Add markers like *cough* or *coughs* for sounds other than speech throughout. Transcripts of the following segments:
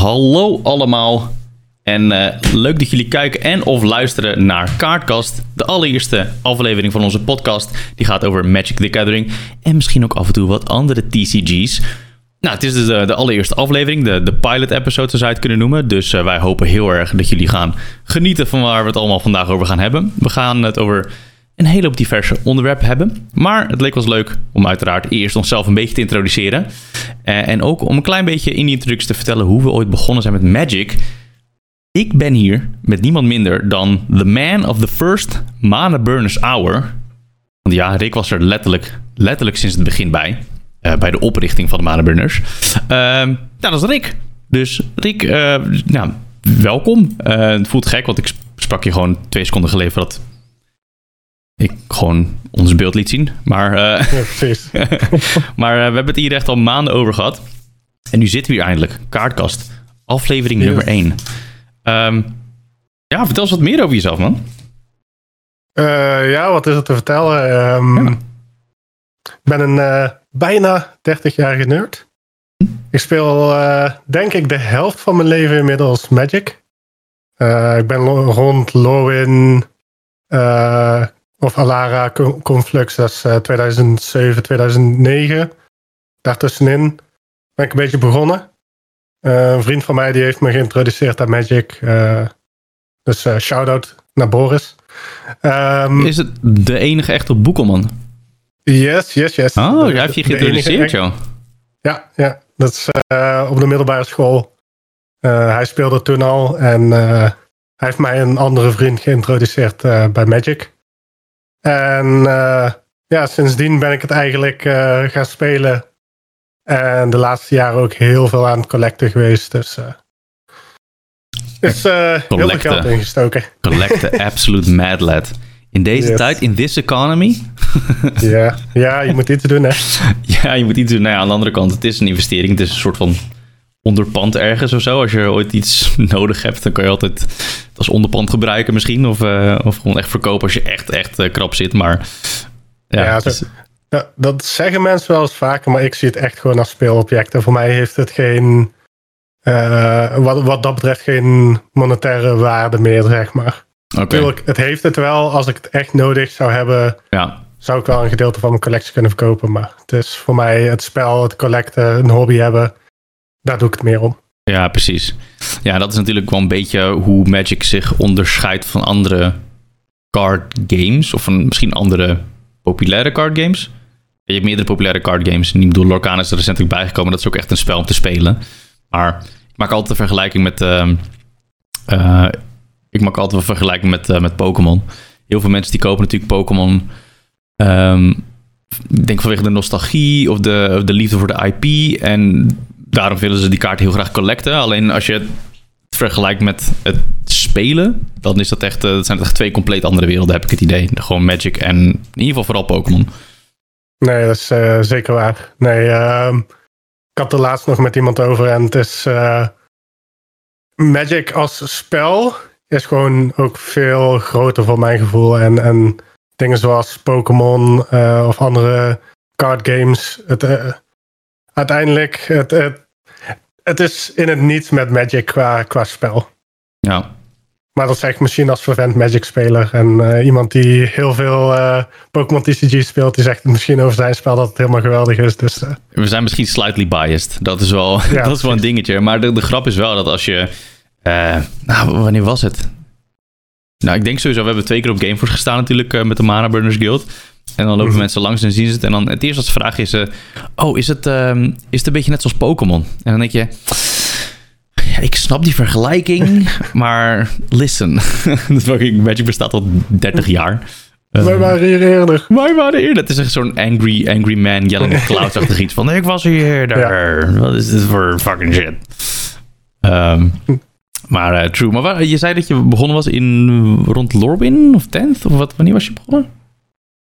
Hallo allemaal. En eh, leuk dat jullie kijken en of luisteren naar Kaartkast. De allereerste aflevering van onze podcast. Die gaat over Magic the Gathering. En misschien ook af en toe wat andere TCG's. Nou, het is dus de, de allereerste aflevering. De, de pilot episode zou je het kunnen noemen. Dus eh, wij hopen heel erg dat jullie gaan genieten van waar we het allemaal vandaag over gaan hebben. We gaan het over een hele hoop diverse onderwerpen hebben. Maar het leek ons leuk om uiteraard eerst onszelf een beetje te introduceren. Eh, en ook om een klein beetje in die introductie te vertellen hoe we ooit begonnen zijn met Magic. Ik ben hier met niemand minder dan the man of the first Mana Burners Hour. Want ja, Rick was er letterlijk, letterlijk sinds het begin bij. eh, bij de oprichting van de Mana Burners. Ehm, nou, dat is Rick. Dus Rick, eh, nou, welkom. Het voelt gek, want ik sprak je gewoon twee seconden geleden dat ik gewoon ons beeld liet zien. Maar, eh, Ja, precies. *laughs* maar eh, we hebben het hier echt al maanden over gehad. En nu zitten we hier eindelijk. Kaartkast. Aflevering nummer 1. ja, vertel eens wat meer over jezelf, man. Eh, ja, wat is er te vertellen? Ehm, Ja. Ik ben een bijna 30-jarige nerd. Ik speel, denk ik, de helft van mijn leven inmiddels Magic. Ik ben rond Lowin of Alara Co- Conflux, dat is eh, 2007, 2009. Daartussenin ben ik een beetje begonnen. Eh, een vriend van mij die heeft me geïntroduceerd aan Magic. eh, dus eh, shout-out naar Boris. Ehm, Is het de enige echte boekelman? Yes, yes, yes. Oh, De- heeft je geïntroduceerd, joh. Ja, ja. Dat is eh, op de middelbare school. Eh, hij speelde toen al en eh, hij heeft mij een andere vriend geïntroduceerd eh, bij Magic. En eh, ja, sindsdien ben ik het eigenlijk eh, gaan spelen. En de laatste jaren ook heel veel aan het collecten geweest. Dus eh is heel veel Collecten. geld ingestoken. Collect the *laughs* absolute mad lad. In deze Yes. tijd, in this economy. *laughs* ja. ja, je moet iets doen hè. Ja, je moet iets doen. Nou ja, aan de andere kant, het is een investering. Het is een soort van onderpand ergens of zo. Als je ooit iets *laughs* nodig hebt, dan kan je altijd het als onderpand gebruiken misschien. Of, eh, of gewoon echt verkopen als je echt, echt eh, krap zit. Maar ja, Ja, dat zeggen mensen wel eens vaker, maar ik zie het echt gewoon als speelobjecten. Voor mij heeft het geen, eh, wat, wat dat betreft, geen monetaire waarde meer, zeg maar. oké. Natuurlijk, het heeft het wel. Als ik het echt nodig zou hebben, Ja, zou ik wel een gedeelte van mijn collectie kunnen verkopen. Maar het is voor mij het spel, het collecten, een hobby hebben, daar doe ik het meer om. ja, precies. Ja, dat is natuurlijk wel een beetje hoe Magic zich onderscheidt van andere card games. Of van misschien andere populaire card games. Je hebt meerdere populaire card games. Ik bedoel, Lorcana is er recentelijk bijgekomen. Dat is ook echt een spel om te spelen. Maar ik maak altijd een vergelijking met... ehm, eh, ik maak altijd een vergelijking met, eh, met Pokémon. Heel veel mensen die kopen natuurlijk Pokémon... ehm, ik denk vanwege de nostalgie of de, of de liefde voor de IP. En daarom willen ze die kaart heel graag collecten. Alleen als je het vergelijkt met het spelen... dan is dat echt, eh, dat zijn echt twee compleet andere werelden, heb ik het idee. Gewoon Magic en in ieder geval vooral Pokémon. Nee, dat is eh, zeker waar. Nee, ehm, ik had er laatst nog met iemand over en het is. eh, Magic als spel is gewoon ook veel groter voor mijn gevoel. En, en dingen zoals Pokémon of andere card games. Het, uiteindelijk, het, het, het is in het niets met Magic qua, qua spel. Ja, Maar dat zeg ik misschien als vervent Magic-speler. En eh, iemand die heel veel eh, Pokémon TCG speelt, die zegt misschien over zijn spel dat het helemaal geweldig is. Dus eh, we zijn misschien slightly biased. Dat is wel, *laughs* Ja, dat is wel een dingetje. Maar de, de grap is wel dat als je... nou, wanneer was het? Nou, ik denk sowieso... We hebben twee keer op Gameforce gestaan natuurlijk met de Mana Burners Guild. En dan lopen Mhm. mensen langs en zien ze het. En dan het eerste wat ze vragen is... eh, oh, is het, ehm, is het een beetje net zoals Pokémon? En dan denk je... Ja, ik snap die vergelijking, *laughs* maar listen. *laughs* Dat fucking Magic bestaat al 30 jaar. Wij waren hier eerder. wij waren hier. Dat is echt zo'n angry, angry man yelling at clouds achtig iets van... Ik was hier eerder. Wat is dit voor fucking shit? Ehm, maar eh, true. Maar waar- je zei dat je begonnen was in rond Lorwyn of 10th? Of wat, wanneer was je begonnen?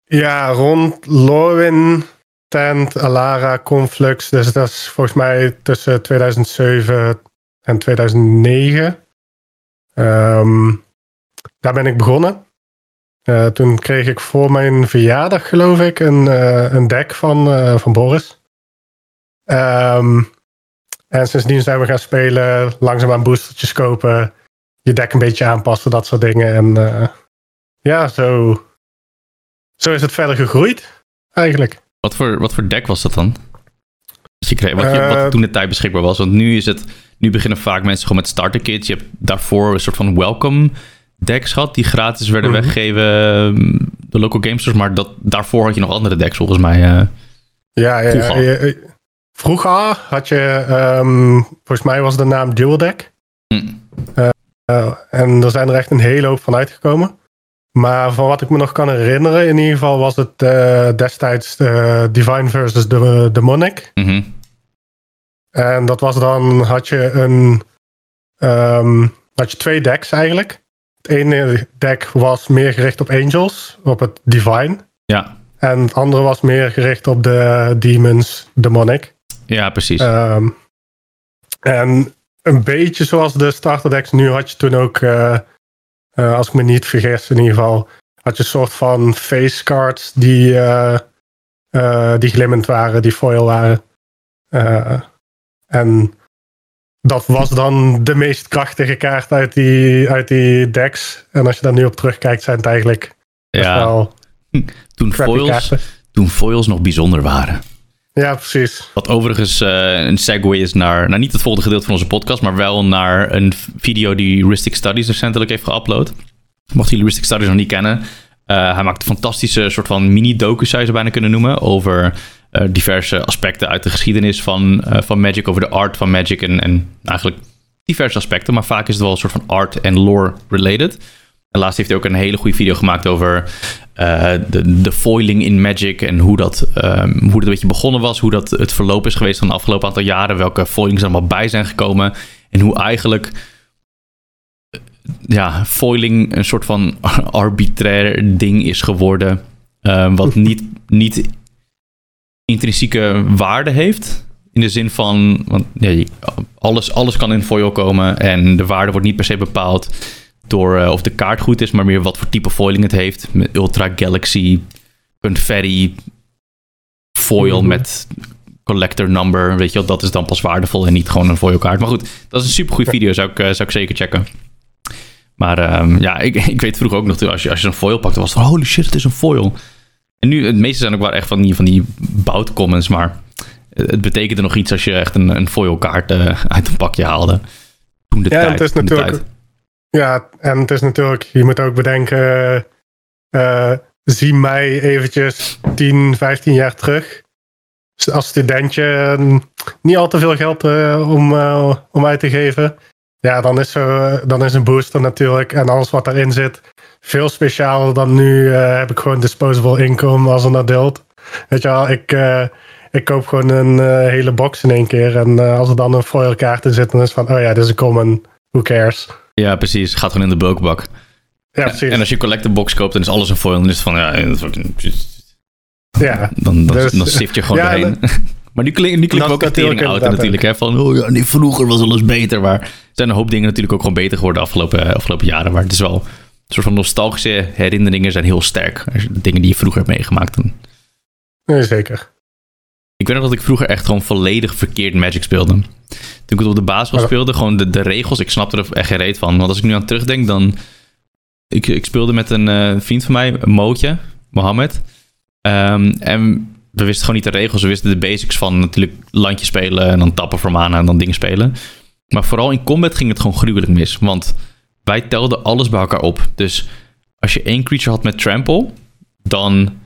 Ja, rond Lorwyn, Tent, Alara, Conflux. Dus dat is volgens mij tussen 2007 en 2009. Ehm, daar ben ik begonnen. Eh, toen kreeg ik voor mijn verjaardag, geloof ik, een, eh, een deck van, eh, van Boris. Ehm, En sindsdien zijn we gaan spelen, langzaamaan boostertjes kopen, je deck een beetje aanpassen, dat soort dingen. En uh, ja, zo, zo is het verder gegroeid, eigenlijk. Wat voor, wat voor deck was dat dan? Dus je kreeg, wat, je, wat toen de tijd beschikbaar was. Want nu is het, nu beginnen vaak mensen gewoon met starter kits. Je hebt daarvoor een soort van welcome decks gehad die gratis werden mm -hmm. weggegeven ehm, de local gamesters. Maar dat, daarvoor had je nog andere decks volgens mij. Uh, ja, ja, vroeger. Ja, vroeger had je, um, volgens mij was de naam Dual Deck. Mm. Uh, uh, en er zijn er echt een hele hoop van uitgekomen. Maar van wat ik me nog kan herinneren, in ieder geval was het destijds Divine versus de Demonic. Mm -hmm. En dat was dan, had je een, um, had je twee decks eigenlijk. Het ene deck was meer gericht op Angels, op het Divine. Ja. En het andere was meer gericht op de Demons, Demonic. Ja, precies. Um, en een beetje zoals de starter decks nu had je toen ook, uh, uh, als ik me niet vergis in ieder geval, had je een soort van face cards die, uh, die glimmend waren, die foil waren. en dat was dan de meest krachtige kaart uit die, uit die decks. En als je daar nu op terugkijkt, zijn het eigenlijk ja. wel *laughs* toen foils, toen foils nog bijzonder waren. Ja, precies. Wat overigens uh, een segue is naar, nou niet het volgende gedeelte van onze podcast, maar wel naar een video die Ristic Studies recentelijk heeft geüpload. Mocht jullie Ristic Studies nog niet kennen, uh, hij maakt een fantastische soort van mini-docu, zou je ze bijna kunnen noemen, over uh, diverse aspecten uit de geschiedenis van, van Magic, over de art van Magic en, en eigenlijk diverse aspecten, maar vaak is het wel een soort van art en lore related. En laatst heeft hij ook een hele goede video gemaakt over uh, de, de foiling in Magic en hoe dat, um, hoe dat een beetje begonnen was. Hoe dat het verloop is geweest van de afgelopen aantal jaren. Welke foilings er allemaal bij zijn gekomen. En hoe eigenlijk ja, foiling een soort van *laughs* arbitrair ding is geworden. Uh, wat *laughs* niet, niet intrinsieke waarde heeft. In de zin van, want, ja, alles, alles kan in foil komen en de waarde wordt niet per se bepaald door uh, of de kaart goed is, maar meer wat voor type foiling het heeft. Met Ultra Galaxy, Confetti, foil -hmm. met collector number. Weet je wel, dat is dan pas waardevol en niet gewoon een foil kaart. Maar goed, dat is een supergoeie video, zou ik, uh, zou ik zeker checken. Maar um, ja, ik, *laughs* ik weet vroeger ook nog, als je, als je een foil pakte, was het holy shit, het is een foil. En nu, het meeste zijn ook wel echt van die, van die bout comments, maar het betekende nog iets als je echt een, een foil kaart uh, uit een pakje haalde. Toen de ja, tijd. het is natuurlijk... Ja, en het is natuurlijk, je moet ook bedenken, uh, zie mij eventjes 10, 15 jaar terug. Als studentje niet al te veel geld om, om uit te geven. Ja, dan is, zo, dan is een booster natuurlijk en alles wat daarin zit veel specialer dan nu. heb ik gewoon disposable income als een adult. Weet je wel, ik, ik koop gewoon een hele box in één keer. En als er dan een foil kaart in zit, dan is het van, oh ja, dit is een common, who cares. Ja, precies. Gaat gewoon in de bulkbak. Ja, precies. En als je collector box koopt, dan is alles een foil. Dan is het van, ja, ja dan, dan, dus, dan je gewoon *laughs* ja, *laughs* maar nu klinkt nu ook een tering oud natuurlijk. Hè, van, oh ja, nee, vroeger was alles beter. Maar er zijn een hoop dingen natuurlijk ook gewoon beter geworden de afgelopen, afgelopen jaren. Maar het is wel een soort van nostalgische herinneringen zijn heel sterk. Dingen die je vroeger hebt meegemaakt. Dan. Nee, zeker. Ik weet nog dat ik vroeger echt gewoon volledig verkeerd Magic speelde. Toen ik het op de basisschool speelde, gewoon de, de regels, ik snapte er echt geen reet van. Want als ik nu aan terugdenk, dan... Ik, ik speelde met een uh, vriend van mij, een Mootje, Mohammed. Um, en we wisten gewoon niet de regels. We wisten de basics van natuurlijk landje spelen en dan tappen voor mana en dan dingen spelen. Maar vooral in combat ging het gewoon gruwelijk mis. Want wij telden alles bij elkaar op. Dus als je één creature had met trample, dan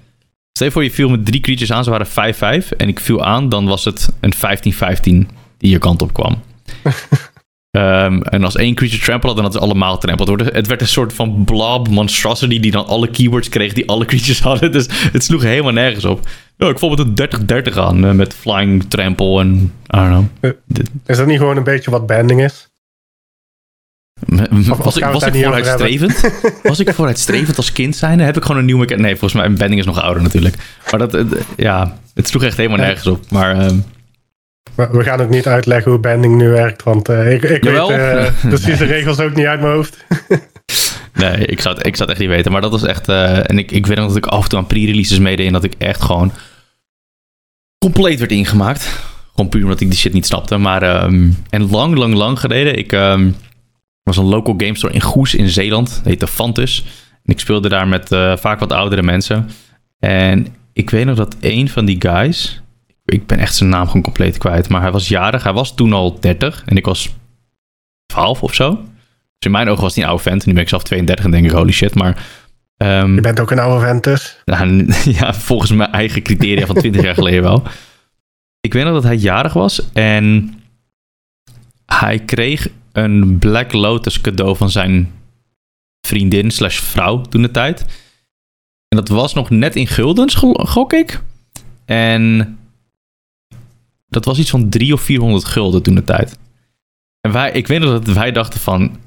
Stel je voor, je viel met drie creatures aan, ze waren 5-5. En ik viel aan, dan was het een 15-15 die je kant op kwam. um, *laughs* en als één creature trample had, dan had het allemaal trampled. Het werd een soort van blob monstrosity die dan alle keywords kreeg die alle creatures *laughs* hadden. Dus het sloeg helemaal nergens op. Ik val met een 30-30 aan uh, met flying trample en I don't know. Is dat niet gewoon een beetje wat banding is? Was, was, ik, was ik vooruitstrevend? was ik vooruitstrevend als kind zijn? Heb ik gewoon een nieuwe... Nee, volgens mij, bending is nog ouder natuurlijk. Maar dat, ja, het sloeg echt helemaal nergens op. Maar... Um, we gaan ook niet uitleggen hoe banding nu werkt, want uh, ik, ik weet uh, *laughs* precies de regels ook niet uit mijn hoofd. *laughs* nee, ik zou, het, ik zou het echt niet weten. Maar dat was echt... Uh, en ik, ik weet nog dat ik af en toe aan pre-releases meedeed en dat ik echt gewoon compleet werd ingemaakt Gewoon puur omdat ik die shit niet snapte. Maar, ehm, en lang, lang, lang geleden. Ik ehm, was een local game store in Goes in Zeeland. Dat heette Fantus. En ik speelde daar met eh, vaak wat oudere mensen. En ik weet nog dat een van die guys... Ik ben echt zijn naam gewoon compleet kwijt. Maar hij was jarig. Hij was toen al 30. En ik was 12 of zo. Dus in mijn ogen was hij een oude vent. En nu ben ik zelf 32 en denk ik, holy shit. Maar ehm, Je bent ook een oude vent dus. nou, *laughs* ja, volgens mijn eigen criteria van 20 jaar geleden wel. Ik weet nog dat hij jarig was en hij kreeg een Black Lotus cadeau van zijn vriendin slash vrouw toen de tijd. En dat was nog net in guldens, gok ik. En dat was iets van 3 of 400 gulden toen de tijd. En wij, ik weet nog dat wij dachten van...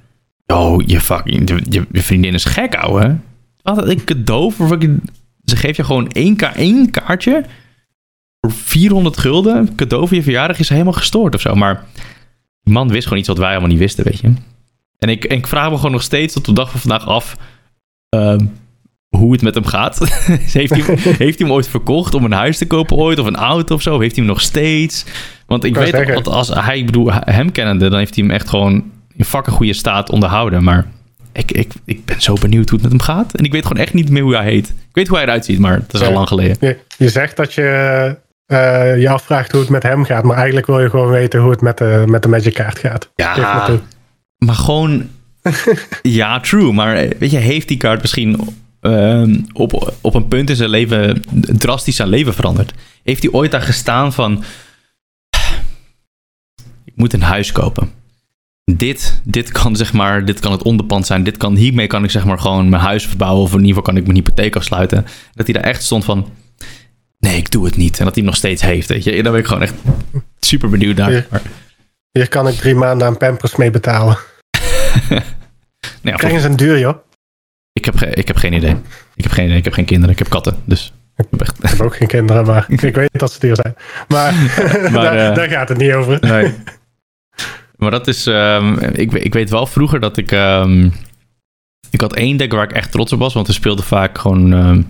Oh, je, fucking, je, vriendin is gek, ouwe. Wat een cadeau voor fucking... Ze geeft je gewoon één, één kaartje voor 400 gulden. Cadeau voor je verjaardag is helemaal gestoord of zo. Maar die man wist gewoon iets wat wij allemaal niet wisten, weet je. En ik, en ik vraag me gewoon nog steeds tot de dag van vandaag af... ehm, hoe het met hem gaat. *laughs* heeft, hij, *laughs* heeft hij hem ooit verkocht om een huis te kopen ooit? Of een auto of zo? Heeft hij hem nog steeds? Want ik weet dat als hij, ik bedoel, hem kennende... dan heeft hij hem echt gewoon in fucking goede staat onderhouden. Maar ik, ik, ik ben zo benieuwd hoe het met hem gaat. En ik weet gewoon echt niet meer hoe hij heet. Ik weet hoe hij eruit ziet, maar het is al lang geleden. Je, je zegt dat je eh, je afvraagt hoe het met hem gaat. Maar eigenlijk wil je gewoon weten hoe het met de, met de Magic kaart gaat. Ja, maar gewoon... *laughs* ja, true. Maar eh, weet je, heeft die kaart misschien ehm, op, op een punt in zijn leven drastisch zijn leven veranderd? Heeft hij ooit daar gestaan van... Ik moet een huis kopen. Dit, dit kan zeg maar, dit kan het onderpand zijn. Dit kan, hiermee kan ik zeg maar gewoon mijn huis verbouwen. Of in ieder geval kan ik mijn hypotheek afsluiten. Dat hij daar echt stond van... Nee, ik doe het niet. En dat hij hem nog steeds heeft, weet je. En daar ben ik gewoon echt super benieuwd naar. Ja. Maar, Hier kan ik drie maanden aan Pampers mee betalen. *laughs* nou Krijgen ze een duur, joh. Ik heb, ik heb geen idee. Ik heb geen idee. Ik heb geen kinderen. Ik heb katten. Dus ik heb echt... Ik heb ook geen kinderen, maar *laughs* ik weet dat ze duur zijn. Maar, *laughs* daar, eh, daar gaat het niet over. Nee. maar dat is... ehm, ik, ik weet wel vroeger dat ik... ehm, ik had één deck waar ik echt trots op was. Want we speelden vaak gewoon... ehm,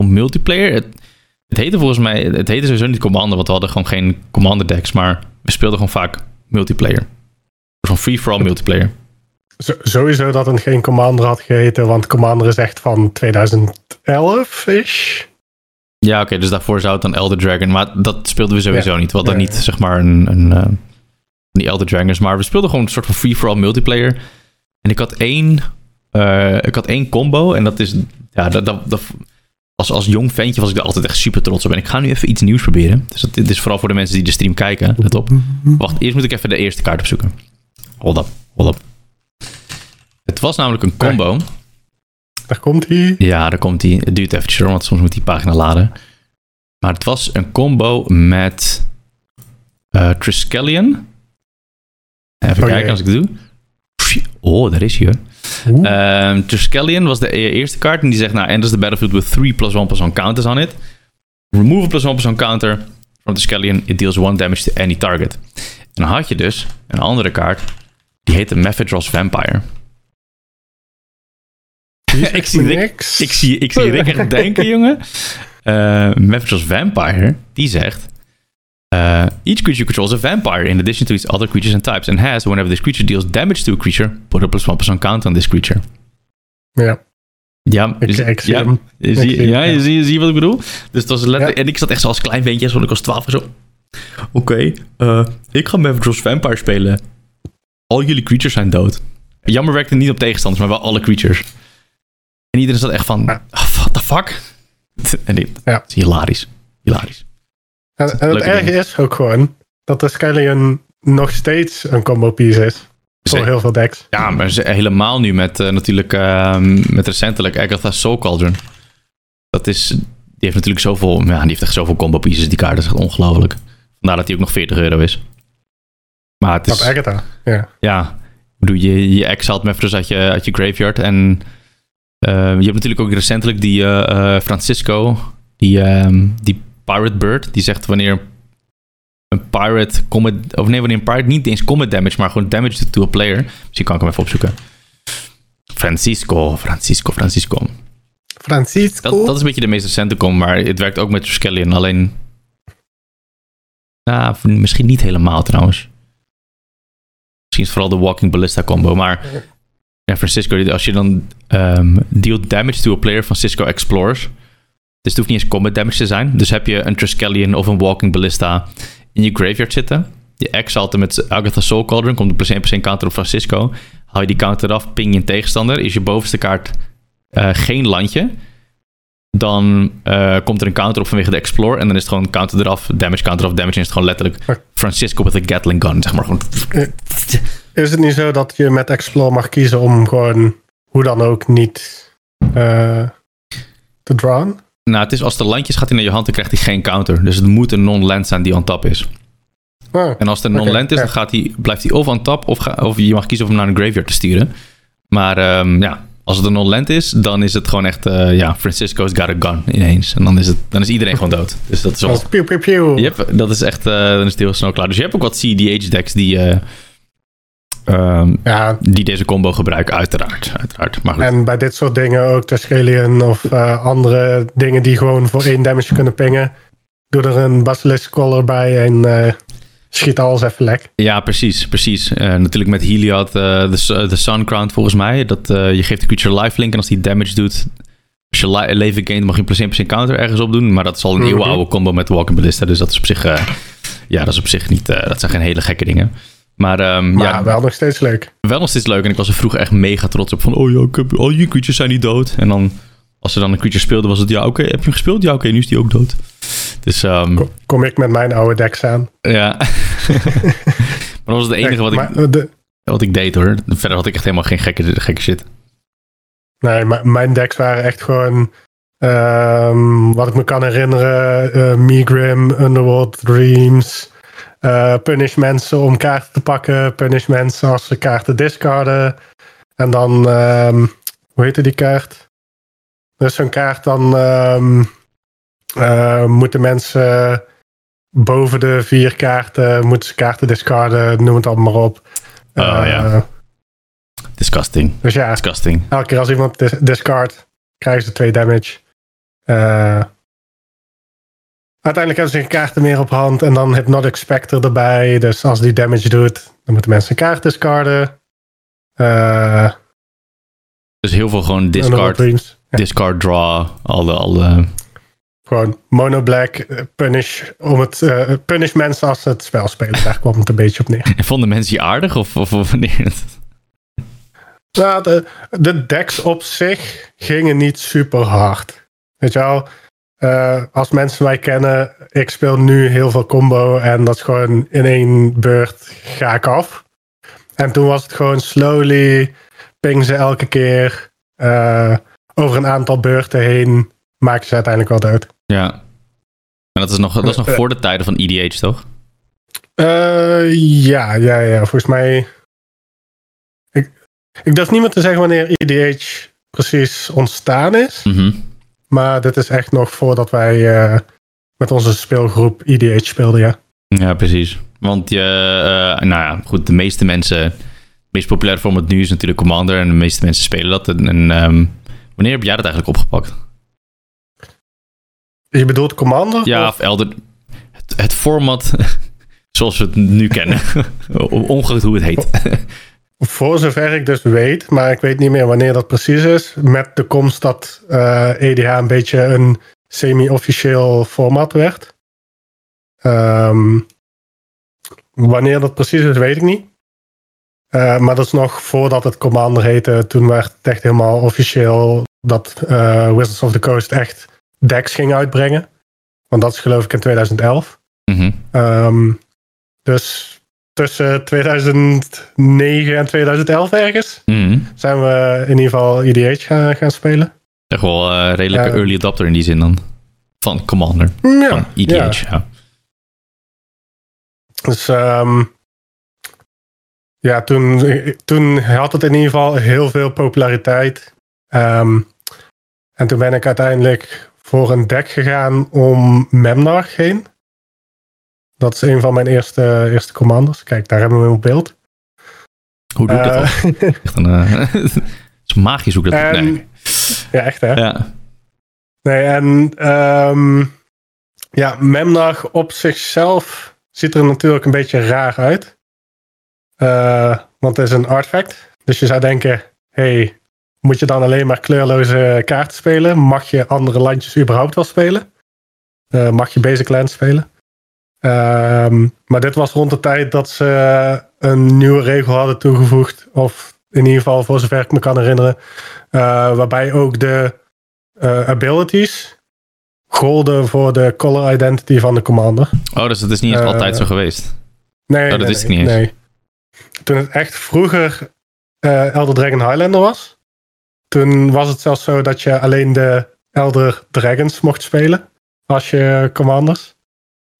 om multiplayer. Het, het heette volgens mij... Het heette sowieso niet Commander. Want we hadden gewoon geen Commander decks. Maar we speelden gewoon vaak multiplayer. Van free-for-all multiplayer. Zo- sowieso dat het geen Commander had geheten, want Commander is echt van 2011-ish. Ja, oké, dus daarvoor zou het dan Elder Dragon. Maar dat speelden we sowieso Ja. niet. We hadden Ja, niet, ja. zeg maar, een, een, eh, die Elder Dragons. Maar we speelden gewoon een soort van free-for-all multiplayer. En ik had één, eh, ik had één combo. En dat is, ja, dat, dat, dat- als, als jong ventje was ik er altijd echt super trots op. En ik ga nu even iets nieuws proberen. Dus dat, dit is vooral voor de mensen die de stream kijken. Let op. Wacht, eerst moet ik even de eerste kaart opzoeken. Hold up, hold up. Het was namelijk een combo. Daar komt hij. Ja, daar komt hij. Het duurt eventjes hoor, want soms moet die pagina laden. Maar het was een combo met eh Triskelion. Even Oh, kijken als ik het doe. Oh, daar is hij hoor. Oeh. Ehm Triskelion was de e- eerste kaart. En die zegt, nou, enters the battlefield with 3 plus 1 plus 1 counters on it. Remove a plus 1 plus 1 counter from Triskelion. It deals 1 damage to any target. En dan had je dus een andere kaart. Die heette Mephedros Vampire. *laughs* ik, zie Rick, ik, zie, ik zie Rick echt *laughs* denken, jongen. Uh, Mephedros Vampire, die zegt... Uh, each creature controls a vampire in addition to its other creatures and types. And has, whenever this creature deals damage to a creature, put a plus 1 plus 1 count on this creature. Ja, Ja, ik, ik zie ja, hem. zie, Ik zie hem, ja, zie, je zie wat ik bedoel? Dus dat was letterlijk... Ja. En ik zat echt zo als klein ventje, want ik was 12 en zo... Oké, eh, ik ga Mephedros Vampire spelen. Al jullie creatures zijn dood. Jammer werkte niet op tegenstanders, maar wel alle creatures. En iedereen zat echt van... "Ah, what the fuck? *laughs* En dit Ja. is hilarisch. Hilarisch. En, en het erge is ook gewoon dat de Skellion nog steeds een combo piece is. Voor heel veel decks. Ja, maar helemaal nu met eh, natuurlijk... ehm, met recentelijk Agatha Soul Cauldron. Dat is... Die heeft natuurlijk zoveel... Ja, die heeft echt zoveel combo pieces. Die kaart is echt ongelooflijk. Vandaar dat hij ook nog 40 euro is. Maar het Dat is... Agatha. Ja. Ja, bedoel, je, je exalt Mephros uit je, uit je graveyard. En eh, je hebt natuurlijk ook recentelijk die eh, Francisco, die, ehm, die Pirate Bird, die zegt wanneer een pirate combat, of nee, wanneer een pirate niet eens combat damage, maar gewoon damage doet to a player. Misschien kan ik hem even opzoeken. Francisco, Francisco, Francisco. Francisco. Dat, dat is een beetje de meest recente com, maar het werkt ook met Triskelion. Alleen, Ja, misschien niet helemaal trouwens. Misschien is het vooral de Walking Ballista combo. Maar ja, Francisco, als je dan um, dealt damage to a player van Cisco Explorers. Dus het hoeft niet eens combat damage te zijn. Dus heb je een Triskelion of een Walking Ballista in je graveyard zitten. Je exalt met Agatha Soul Cauldron. Komt de plus 1% counter op Francisco. Haal je die counter af, ping je een tegenstander. Is je bovenste kaart uh, geen landje. Dan uh, komt er een counter op vanwege de Explore. En dan is het gewoon counter eraf, damage, counter af, damage. En is het gewoon letterlijk Francisco with a Gatling gun. Zeg maar gewoon. Is het niet zo dat je met Explore mag kiezen om gewoon hoe dan ook niet uh, te drawn? Nou, het is als de landjes gaat in naar je hand, dan krijgt hij geen counter. Dus het moet een non-land zijn die on top is. Oh, en als het een non-land is, dan gaat hij, blijft hij of on top, of, ga, of je mag kiezen om hem naar een graveyard te sturen. Maar um, ja, als het een non-land is, dan is het gewoon echt, uh, ja, Francisco's got a gun ineens. En dan is, het, dan is iedereen gewoon dood. Dus dat is wel... Pew, pew, pew. Yep, dat is echt, uh, dan is het heel snel klaar. Dus je hebt ook wat CDH-decks die... Uh, Um, ja. die deze combo gebruiken, uiteraard. uiteraard. Maar goed. En bij dit soort dingen ook Tescalion of uh, andere dingen die gewoon voor één damage kunnen pingen. Doe er een Basilisk Collar bij en uh, schiet alles even lek. Ja, precies. precies. Uh, natuurlijk met Heliod, de, Sun Crown volgens mij. Dat, je geeft de creature lifelink en als die damage doet... Als je leven gaint, mag je een plus 1% counter ergens op doen. Maar dat is al een mm -hmm. oude combo met Walking Ballista. Dus dat is op zich... ja, dat is op zich niet... dat zijn geen hele gekke dingen. Maar, um, maar ja, wel nog steeds leuk. Wel nog steeds leuk. En ik was er vroeger echt mega trots op. Van, oh ja, ik heb, al je creatures zijn niet dood. En dan, als ze dan een creature speelde, was het, ja, oké, okay, heb je hem gespeeld? Ja, oké, okay, nu is die ook dood. Dus, um, kom, kom, ik met mijn oude decks aan. Ja. *laughs* maar dat was het enige wat, ik, de, wat ik deed, hoor. Verder had ik echt helemaal geen gekke, gekke shit. Nee, maar mijn decks waren echt gewoon... Um, wat ik me kan herinneren, uh, Megrim, Underworld Dreams... Uh, punish mensen om kaarten te pakken. Punish mensen als ze kaarten discarden. En dan, um, hoe heette die kaart? Dus zo'n kaart dan um, uh, moeten mensen boven de vier kaarten, moeten ze kaarten discarden, noem het allemaal maar op. Oh uh, ja. Disgusting. Dus ja, Disgusting. elke keer als iemand dis discard, krijgen ze twee damage. Uh, Uiteindelijk hebben ze geen kaarten meer op hand en dan Hypnotic Spectre erbij. Dus als die damage doet, dan moeten mensen een kaart discarden. Uh, dus heel veel gewoon discard, discard draw, alle, alle... Gewoon mono black, eh, punish, om het, uh, punish mensen als ze het spel spelen. Daar kwam het een beetje op neer. En *laughs* vonden mensen je aardig of, of, of wanneer? Nou, de, de decks op zich gingen niet super hard. Weet je wel, uh, als mensen mij kennen, ik speel nu heel veel combo en dat is gewoon in één beurt ga ik af. En toen was het gewoon slowly, ping ze elke keer uh, over een aantal beurten heen, maken ze uiteindelijk wel dood. Ja, en dat is nog, dat is nog uh, voor de tijden van EDH, toch? ja, ja, ja, volgens mij. Ik, ik durf niet meer te zeggen wanneer EDH precies ontstaan is. Mm -hmm. Maar dit is echt nog voordat wij uh, met onze speelgroep EDH speelden, ja. Ja, precies. Want je, uh, nou ja, goed, de meeste mensen, het meest populaire format nu is natuurlijk Commander en de meeste mensen spelen dat. En, en um, wanneer heb jij dat eigenlijk opgepakt? Je bedoelt Commander? Ja, of, of Elder. Het, het format *laughs* zoals we het nu kennen. *laughs* Ongeacht hoe het heet. Voor zover ik dus weet, maar ik weet niet meer wanneer dat precies is. Met de komst dat uh, eh, EDH een beetje een semi-officieel format werd. Um, wanneer dat precies is, weet ik niet. Uh, maar dat is nog voordat het Commander heette. Toen werd het echt helemaal officieel dat uh, Wizards of the Coast echt decks ging uitbrengen. Want dat is geloof ik in 2011. Mm -hmm. um, dus tussen 2009 en 2011 ergens. Mm. Zijn we in ieder geval EDH gaan, gaan spelen. Echt wel een uh, redelijke early adapter in die zin dan. Van Commander. Ja, van EDH, ja. ja. Dus um, ja, toen, toen had het in ieder geval heel veel populariteit. Um, en toen ben ik uiteindelijk voor een deck gegaan om Memnarch heen. Dat is een van mijn eerste, eerste commanders. Kijk, daar hebben we hem op beeld. Hoe doe ik dat *laughs* Echt een, uh, *laughs* het is magisch hoe ik dat en, nee. Ja, echt hè? Ja. Nee, en um, ja, Memnach op zichzelf ziet er natuurlijk een beetje raar uit. Uh, want het is een artifact. Dus je zou denken, hey, moet je dan alleen maar kleurloze kaarten spelen? Mag je andere landjes überhaupt wel spelen? Uh, mag je basic lands spelen? Um, maar dit was rond de tijd dat ze een nieuwe regel hadden toegevoegd. Of in ieder geval, voor zover ik me kan herinneren. Uh, waarbij ook de uh, abilities golden voor de color identity van de commander. Oh, dus dat is niet echt altijd zo geweest? Nee, oh, dat nee, wist ik niet eens. nee. Toen het echt vroeger Elder Dragon Highlander was. Toen was het zelfs zo dat je alleen de Elder Dragons mocht spelen. Als je commanders.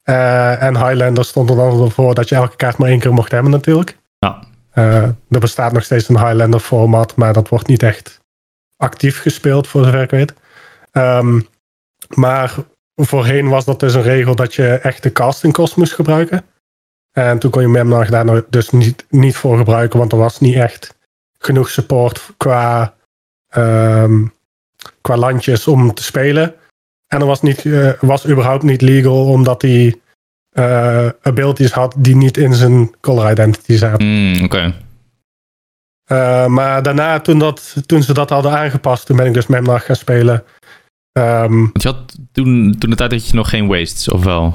Uh, en Highlander stond er dan voor dat je elke kaart maar één keer mocht hebben natuurlijk. Ja. Uh, er bestaat nog steeds een Highlander format, maar dat wordt niet echt actief gespeeld voor zover ik weet. Um, maar voorheen was dat dus een regel dat je echt de casting cost moest gebruiken. En toen kon je Memnag daar dus niet, niet voor gebruiken, want er was niet echt genoeg support qua, um, qua landjes om te spelen. En er was, niet, uh, was überhaupt niet legal omdat hij uh, abilities had die niet in zijn color identity zaten. Mm, Oké. Okay. Uh, maar daarna, toen, dat, toen ze dat hadden aangepast, toen ben ik dus Memnag gaan spelen. Um, Want je had toen, toen de tijd dat je nog geen wastes, of wel?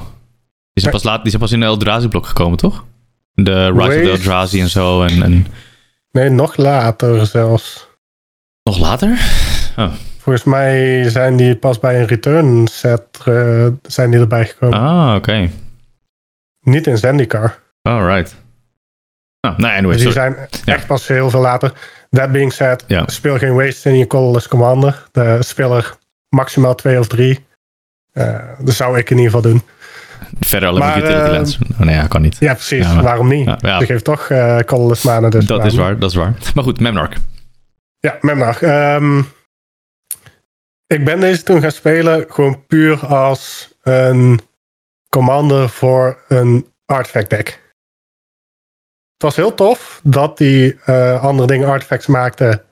Die zijn pas, laat, die zijn pas in de Eldrazi-blok gekomen, toch? De Rise Waste. of the Eldrazi en zo. En, en... Nee, nog later zelfs. Nog later? Oh. Volgens mij zijn die pas bij een return set uh, zijn die erbij gekomen. Ah, oké. Okay. Niet in Zendikar. Alright. Oh, nee, anyway, dus die sorry. zijn echt ja. pas heel veel later. That being said, ja. speel geen waste in je colorless commander. De speler maximaal twee of drie. Uh, dat zou ik in ieder geval doen. Verder alleen maar utility uh, lands. Oh, nee, ja, kan niet. Ja, precies. Ja, maar, waarom niet? Ja, geeft toch uh, colorless mana. Dus dat is waar, dat is waar. Maar goed, Memnarch. Ja, Memnarch. Um, ik ben deze toen gaan spelen gewoon puur als een commander voor een artifact deck. Het was heel tof dat hij uh, andere dingen artifacts maakte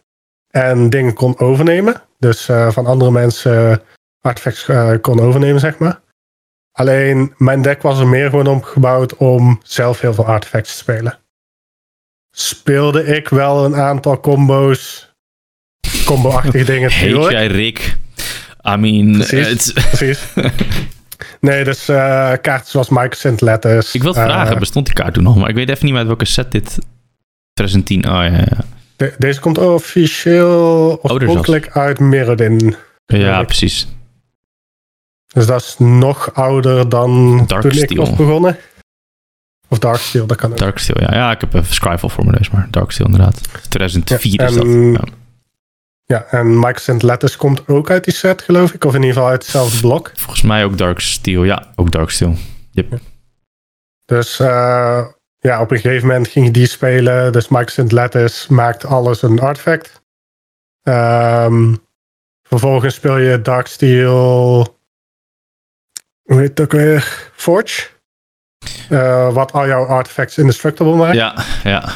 en dingen kon overnemen. Dus uh, van andere mensen artifacts uh, kon overnemen, zeg maar. Alleen mijn deck was er meer gewoon opgebouwd om zelf heel veel artifacts te spelen. Speelde ik wel een aantal combo's, combo-achtige dingen. Heet jij Rick? I mean, precies. precies. *laughs* Nee, dus uh, kaarten zoals Microcent Letters. Ik wil vragen, uh, bestond die kaart toen nog? Maar ik weet even niet uit welke set dit... 2010, oh ja, ja. De, deze komt officieel oorspronkelijk uit Mirrodin. Ja, ik. precies. Dus dat is nog ouder dan Dark toen Steel. ik was begonnen. Of Darksteel, dat kan ook. Darksteel, ja. Ja, ik heb even Scryfall voor mijn neus, maar Darksteel inderdaad. 2004 ja, is dat. Ja. Ja, en Microcent Letters komt ook uit die set, geloof ik. Of in ieder geval uit hetzelfde blok. Volgens mij ook Darksteel. Ja, ook Darksteel. Yep. Dus uh, ja, op een gegeven moment ging je die spelen. Dus Microcent Letters maakt alles een artifact. Um, vervolgens speel je Darksteel... Hoe heet het ook weer? Forge. Uh, wat al jouw artifacts indestructible maakt. Ja, ja.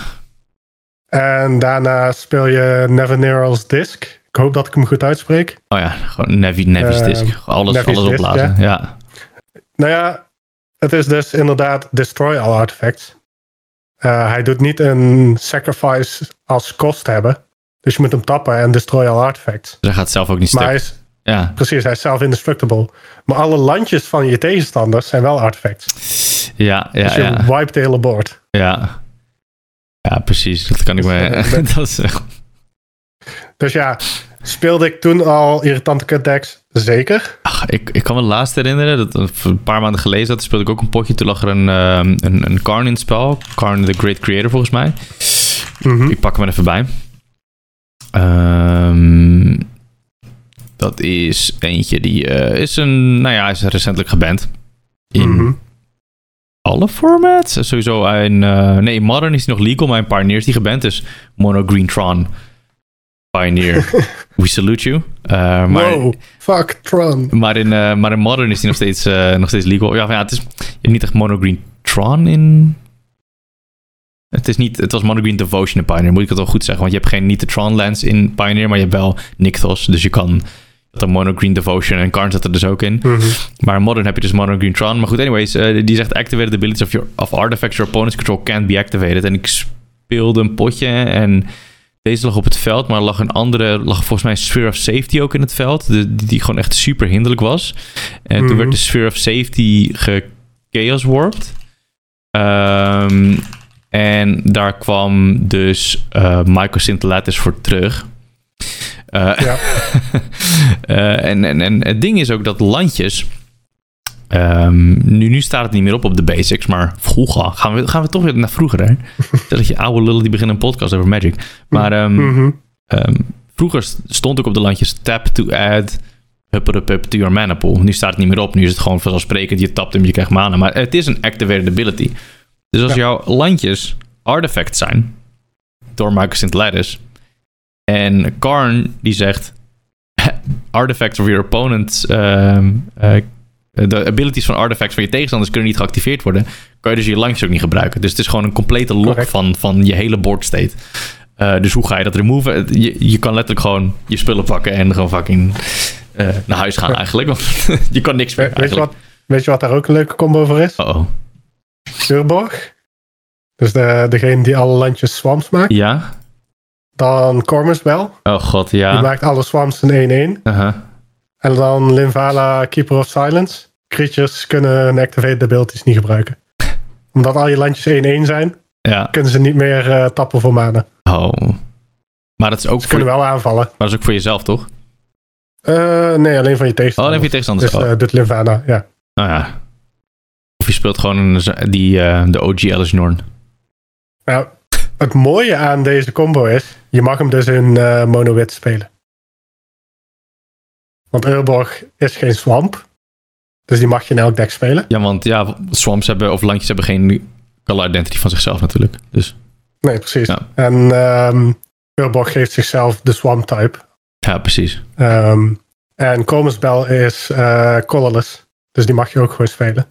En daarna speel je Neverneral's Disc. Ik hoop dat ik hem goed uitspreek. Oh ja, gewoon Navi, Navi's Eh, disc. Alles, Navi's alles disc, opblazen. Ja. Nou ja, het is dus inderdaad Destroy All Artifacts. Uh, hij doet niet een sacrifice als kost hebben. Dus je moet hem tappen en destroy all artifacts. Dus hij gaat zelf ook niet Maar hij stuk. is, Ja. precies, hij is zelf indestructible. Maar alle landjes van je tegenstanders zijn wel artifacts. Ja, ja, dus je ja. wiped de hele board. Ja. Ja, precies. Dat kan ik me... *laughs* dat is echt... Dus ja, speelde ik toen al irritante cut decks? Zeker. Ach, ik, ik kan me laatst herinneren, dat een paar maanden geleden zat, speelde ik ook een potje. Toen lag er een, ehm, een, een Karn in het spel. Karn the Great Creator volgens mij. Mhm. Ik pak hem er even bij. Ehm, dat is eentje die eh, is een, nou ja, hij is recentelijk geband. In Mhm. Alle formats. Sowieso in, eh, nee, Modern is hij nog legal, maar in Pioneer is hij geband. Dus Mono Green Tron. Pioneer. We salute you. Eh, maar, wow, fuck Tron. maar, in, eh, maar in Modern is hij nog steeds, nog steeds legal. Ja, ja, het is niet echt Mono Green Tron in... Het, is niet, het was Mono Green Devotion in Pioneer, moet ik het wel goed zeggen. Want je hebt geen niet de Tron lands in Pioneer, maar je hebt wel Nykthos. Dus je kan... dan Mono Green Devotion en Karn zat er dus ook in. Mhm. Maar in Modern heb je dus Mono Green Tron. Maar goed, anyways, eh, die zegt activate the abilities of, your, of artifacts your opponent's control can't be activated. En ik speelde een potje en deze lag op het veld, maar lag een andere, lag volgens mij Sphere of Safety ook in het veld, de, die, die gewoon echt super hinderlijk was. En toen Mhm. werd de Sphere of Safety ge-chaos warped. Ehm, en daar kwam dus eh Michael voor terug. Eh, Ja. *laughs* eh, en, en, en het ding is ook dat landjes. ehm, nu, nu staat het niet meer op op de basics, maar vroeger gaan we, gaan we toch weer naar vroeger. Hè? *laughs* Dat je oude lullen die beginnen een podcast over Magic. Maar ehm, Mhm. ehm, vroeger stond ook op de landjes tap to add huppelepup to your mana pool. Nu staat het niet meer op. Nu is het gewoon vanzelfsprekend. Je tapt hem, je krijgt mana. Maar het is een activated ability. Dus als Ja. jouw landjes artifacts zijn door Michael Scintillatus en Karn die zegt *laughs* artifacts of your opponents ehm, eh, de abilities van artifacts van je tegenstanders kunnen niet geactiveerd worden, kan je dus je landjes ook niet gebruiken. Dus het is gewoon een complete lock Correct. van, van je hele board state. Eh, dus hoe ga je dat removen? Je, je kan letterlijk gewoon je spullen pakken en gewoon fucking eh, naar huis gaan *laughs* eigenlijk. Want *laughs* je kan niks meer We- weet, je wat, weet je wat daar ook een leuke combo voor is? Oh, Urborg. Dus de, degene die alle landjes swamps maakt. ja? Dan Cormus. Oh god, Die ja. maakt alle swamps in 1-1. Aha. En dan Linvala, Keeper of Silence. Creatures kunnen hun activated abilities niet gebruiken. *laughs* Omdat al je landjes 1-1 zijn, Ja. kunnen ze niet meer eh, tappen voor mana. Oh. Maar dat is ook Ze voor, kunnen wel aanvallen. maar dat is ook voor jezelf, toch? Eh, nee, alleen van je Oh, tegenstander. alleen voor je tegenstanders. Dus Oh. eh doet Linvala, ja. Nou ja. Of je speelt gewoon een, die, de OG Alice Norn. Nou, het mooie aan deze combo is, je mag hem dus in eh mono-wit spelen. Want Urborg is geen swamp. Dus die mag je in elk deck spelen. Ja, want ja, swamps hebben, of landjes hebben geen color identity van zichzelf natuurlijk. Dus Nee, precies. Ja. En ehm Urborg geeft zichzelf de swamp type. ja, precies. Ehm, en Comus Bell is eh colorless. Dus die mag je ook gewoon spelen.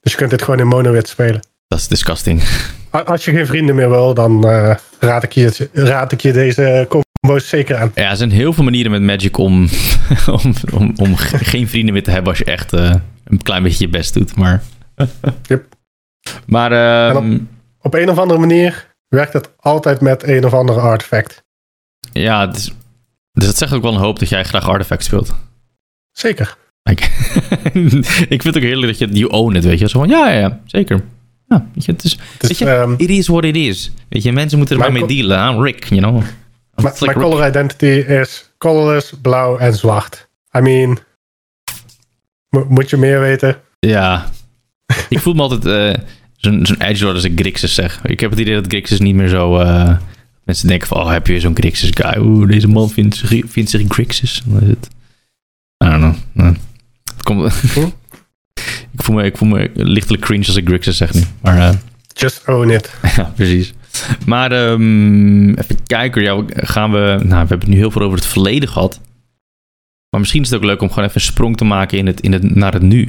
Dus je kunt dit gewoon in mono-wit spelen. Dat is disgusting. *laughs* Als je geen vrienden meer wil, dan eh, raad, ik je, raad ik je deze combo's zeker aan. Ja, er zijn heel veel manieren met Magic om, *laughs* om, om, om ge- geen vrienden meer te hebben als je echt eh, een klein beetje je best doet. Maar, *laughs* Yep. maar ehm, Op een of andere manier werkt het altijd met een of andere artefact. ja, het is- dus dat zegt ook wel een hoop dat jij graag artifact speelt. Zeker. Kijk, *laughs* ik vind het ook heerlijk dat je you own it, weet je. Zo van, ja, ja, ja, zeker. Ja, weet je, het is, Weet je, ehm, it is what it is. Weet je, mensen moeten er maar mee dealen. I'm Rick, you know. Mijn Rick. color identity is colorless, blauw en zwart. I mean, mo- moet je meer weten? Ja. ik voel me altijd eh, zo'n zo'n edgelord als ik Grixis zeg. Ik heb het idee dat Grixis niet meer zo... eh, mensen denken van, oh, heb je zo'n Grixis guy? Oeh, deze man vindt zich, vindt zich Grixis. Dan is het... I don't know. Het komt... Ik, voel me, ik voel me lichtelijk cringe als ik Grixis zeg nu. Maar eh, Just own it. *laughs* ja, precies. Maar ehm, even kijken. Ja, gaan we... Nou, we hebben het nu heel veel over het verleden gehad. Maar misschien is het ook leuk om gewoon even een sprong te maken in het, in het, naar het nu.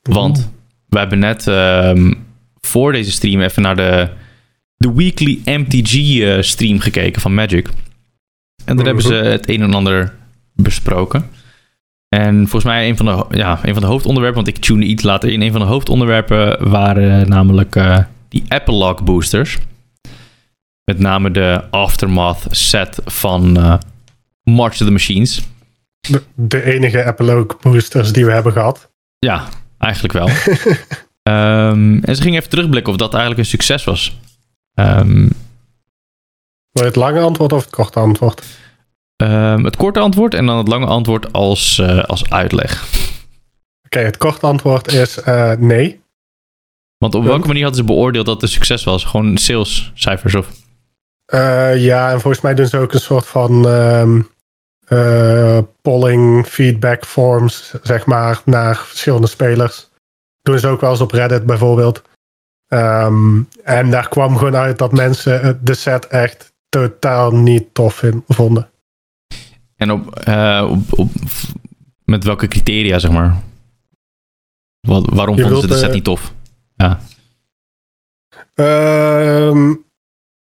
Want we hebben net ehm, voor deze stream even naar de, de weekly MTG eh, stream gekeken van Magic. En daar hebben ze het een en ander besproken. En volgens mij een van de, ja, een van de hoofdonderwerpen, want ik tune iets later in, een van de hoofdonderwerpen waren namelijk eh, die Epilogue boosters. Met name de Aftermath set van eh, March of the Machines. De, de enige epilogue boosters die we hebben gehad. Ja, eigenlijk wel. *laughs* Ehm, en ze gingen even terugblikken of dat eigenlijk een succes was. Ehm, Wil je het lange antwoord of het korte antwoord? Ehm, het korte antwoord en dan het lange antwoord als, eh, als uitleg. Oké, het korte antwoord is eh, nee. Want op Punt. welke manier hadden ze beoordeeld dat het succes was? Gewoon salescijfers of... Eh, ja, en volgens mij doen ze ook een soort van ehm, eh, polling feedback forms, zeg maar, naar verschillende spelers. Doen ze ook wel eens op Reddit bijvoorbeeld. Ehm, en daar kwam gewoon uit dat mensen de set echt totaal niet tof vin- vonden. En op, eh, op, op, met welke criteria, zeg maar? Wat, waarom Je vonden ze de set eh, niet tof? Ehm,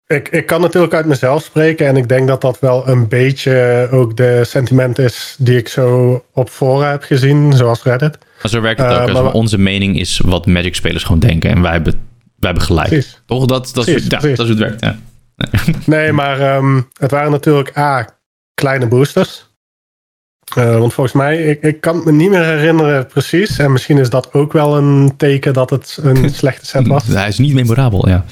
ik, ik kan natuurlijk uit mezelf spreken en ik denk dat dat wel een beetje ook de sentiment is die ik zo op fora heb gezien, zoals Reddit. Maar zo werkt het Uh, ook. als maar- onze mening is wat Magic-spelers gewoon denken. En wij hebben, wij hebben gelijk. Precies. Toch? Dat, dat, is, ja, dat is hoe het werkt. Ja. Nee, maar ehm, het waren natuurlijk A, kleine boosters. Eh, want volgens mij, ik, ik kan het me niet meer herinneren precies. En misschien is dat ook wel een teken dat het een *laughs* slechte set was. Hij is niet memorabel, ja.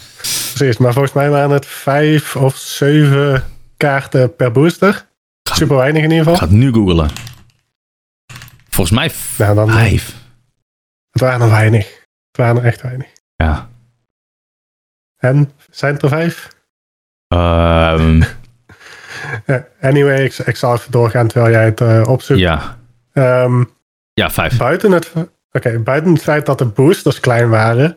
Precies, maar volgens mij waren het vijf of zeven kaarten per booster. Super weinig in ieder Ik geval. ga het nu googlen. Volgens mij Nou, dan, vijf. het waren er weinig. Het waren er echt weinig. Ja. En zijn het er vijf? Ehm, Eh, anyway, ik, ik zal even doorgaan terwijl jij het eh, opzoekt. ja. Ehm, Ja, vijf. buiten, het, oké, buiten het feit dat de boosters klein waren,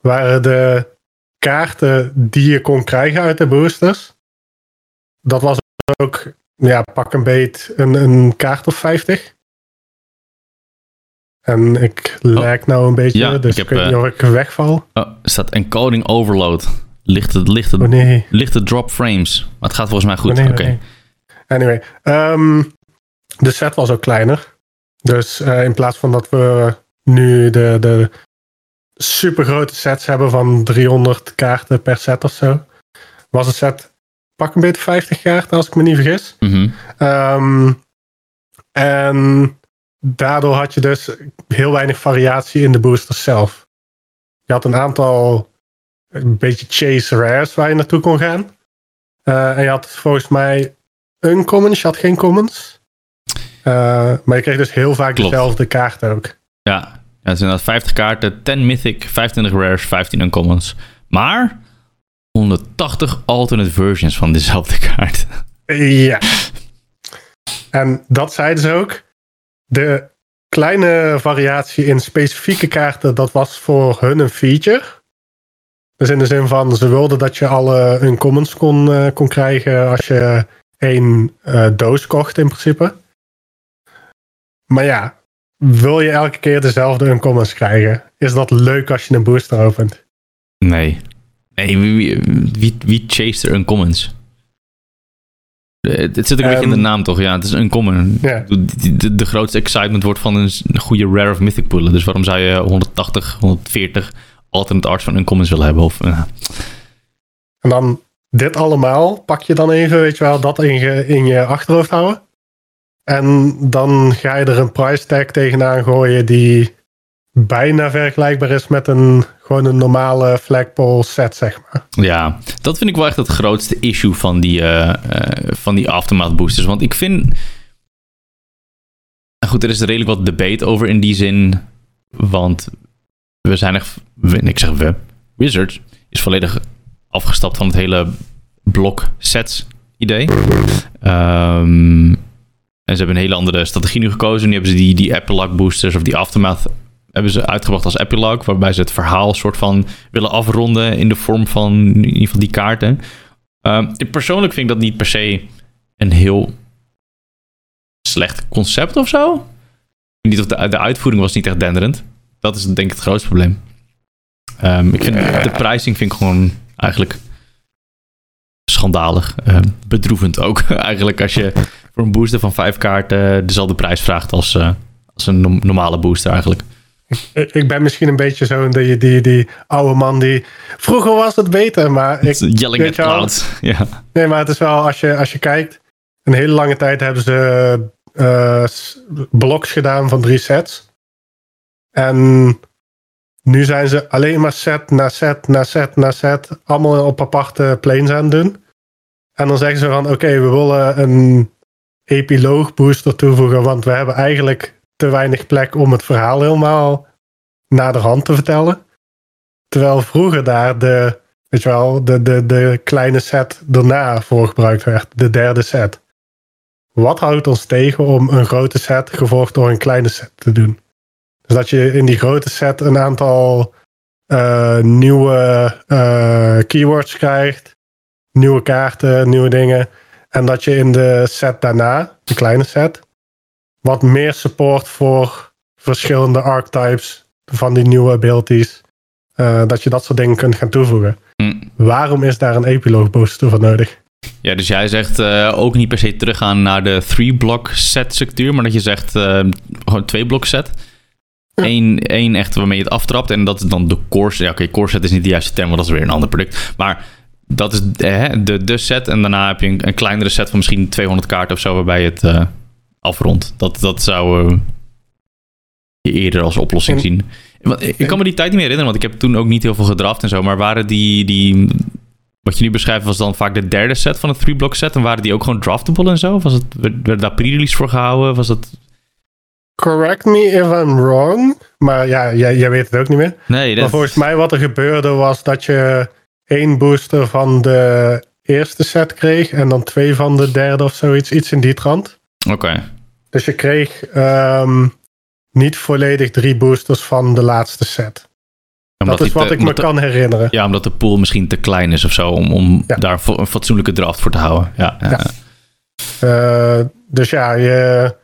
waren de kaarten die je kon krijgen uit de boosters, dat was ook, ja, pak een beet, een, een kaart of 50. En ik lijk nou een beetje, Ja, dus ik ik, heb, weet niet eh, of ik wegval. Oh, er staat encoding overload. Lichte, lichte, Oh nee. lichte drop frames. Maar het gaat volgens mij goed. Oh, nee, Oké. oh. Anyway, ehm, de set was ook kleiner. Dus eh, in plaats van dat we nu de, de super grote sets hebben van 300 kaarten per set of zo, was het set pak een beetje 50 kaarten als ik me niet vergis. Mhm. Ehm, en daardoor had je dus heel weinig variatie in de boosters zelf. Je had een aantal een beetje chase rares waar je naartoe kon gaan. Eh, en je had volgens mij uncommons, je had geen commons. Eh, maar je kreeg dus heel vaak Klopt. dezelfde kaarten ook. Ja. ja, het zijn inderdaad 50 kaarten, 10 mythic, 25 rares, 15 uncommons. Maar 180 alternate versions van dezelfde *laughs* kaart. Ja. En dat zeiden ze ook. De kleine variatie in specifieke kaarten, dat was voor hun een feature. Dus in de zin van, ze wilden dat je alle uncommons kon, eh, kon krijgen als je één eh, doos kocht in principe. Maar ja, wil je elke keer dezelfde uncommons krijgen? Is dat leuk als je een booster opent? Nee. Nee, wie, wie, wie, chased er uncommons? Het het zit ook een beetje in de Ehm, naam toch? Ja, het is uncommon. Ja. De, de, de grootste excitement wordt van een een goede rare of mythic pullen. Dus waarom zou je 180, 140 alternate arts van uncommons willen hebben? Of, En dan dit allemaal pak je dan even, weet je wel, dat in je, in je achterhoofd houden. En dan ga je er een price tag tegenaan gooien die bijna vergelijkbaar is met een gewoon een normale flagpole set, zeg maar. Ja, dat vind ik wel echt het grootste issue van die, eh, van die aftermath boosters. Want ik vind... Goed, er is redelijk wat debate over in die zin. Want we zijn echt... Ik zeg we. Wizards is volledig afgestapt van het hele blok sets idee. Ehm, en ze hebben een hele andere strategie nu gekozen. Nu hebben ze die, die epilogue boosters of die aftermath hebben ze uitgebracht als epilogue, waarbij ze het verhaal soort van willen afronden in de vorm van in ieder geval die kaarten. Ehm, ik persoonlijk vind ik dat niet per se een heel slecht concept of zo. Niet de, de uitvoering was niet echt denderend. Dat is denk ik het grootste probleem. Ehm, ik vind de pricing vind ik gewoon eigenlijk schandalig. Ehm, bedroevend ook *laughs* eigenlijk als je voor een booster van vijf kaarten dezelfde prijs vraagt als, eh, als een normale booster eigenlijk. Ik ik ben misschien een beetje zo'n die, die, die oude man die... Vroeger was het beter, maar ik, Yelling weet at clouds. *laughs* Ja. Nee, maar het is wel, als je, als je kijkt, een hele lange tijd hebben ze eh, s- bloks gedaan van drie sets. En nu zijn ze alleen maar set na set na set na set, allemaal op aparte planes aan het doen. En dan zeggen ze van, oké, we willen een epiloog booster toevoegen, want we hebben eigenlijk te weinig plek om het verhaal helemaal naar de hand te vertellen. Terwijl vroeger daar de, weet je wel, de, de, de kleine set daarna voor gebruikt werd, de derde set. Wat houdt ons tegen om een grote set gevolgd door een kleine set te doen? Dus dat je in die grote set een aantal eh, nieuwe eh, keywords krijgt, nieuwe kaarten, nieuwe dingen. En dat je in de set daarna, de kleine set, wat meer support voor verschillende archetypes van die nieuwe abilities. eh, dat je dat soort dingen kunt gaan toevoegen. Hm. Waarom is daar een epiloog booster voor nodig? Ja, dus jij zegt ook niet per se teruggaan naar de three-block set structuur, maar dat je zegt eh, gewoon twee blok set. Eén, één echt waarmee je het aftrapt en dat is dan de core set. Ja, oké, core set is niet de juiste term, want dat is weer een ander product. Maar dat is eh, de, de set en daarna heb je een, een kleinere set van misschien 200 kaarten of zo waarbij je het eh, afrondt. Dat, dat zou eh, je eerder als oplossing En- zien. Ik kan me die tijd niet meer herinneren, want ik heb toen ook niet heel veel gedraft en zo. Maar waren die, die wat je nu beschrijft, was dan vaak de derde set van het three-block set? En waren die ook gewoon draftable en zo? Was het, werd, werd daar pre-release voor gehouden? Was dat... Correct me if I'm wrong. Maar ja, jij, jij weet het ook niet meer. Nee, Maar volgens mij wat er gebeurde was dat je één booster van de eerste set kreeg. En dan twee van de derde of zoiets. Iets in die trant. Oké. Dus je kreeg ehm, niet volledig drie boosters van de laatste set. Omdat dat is wat te- ik me de- kan herinneren. Ja, omdat de pool misschien te klein is of zo, om, om Ja. daar een fatsoenlijke draft voor te houden. Ja, ja. Ja. Eh, dus ja, je,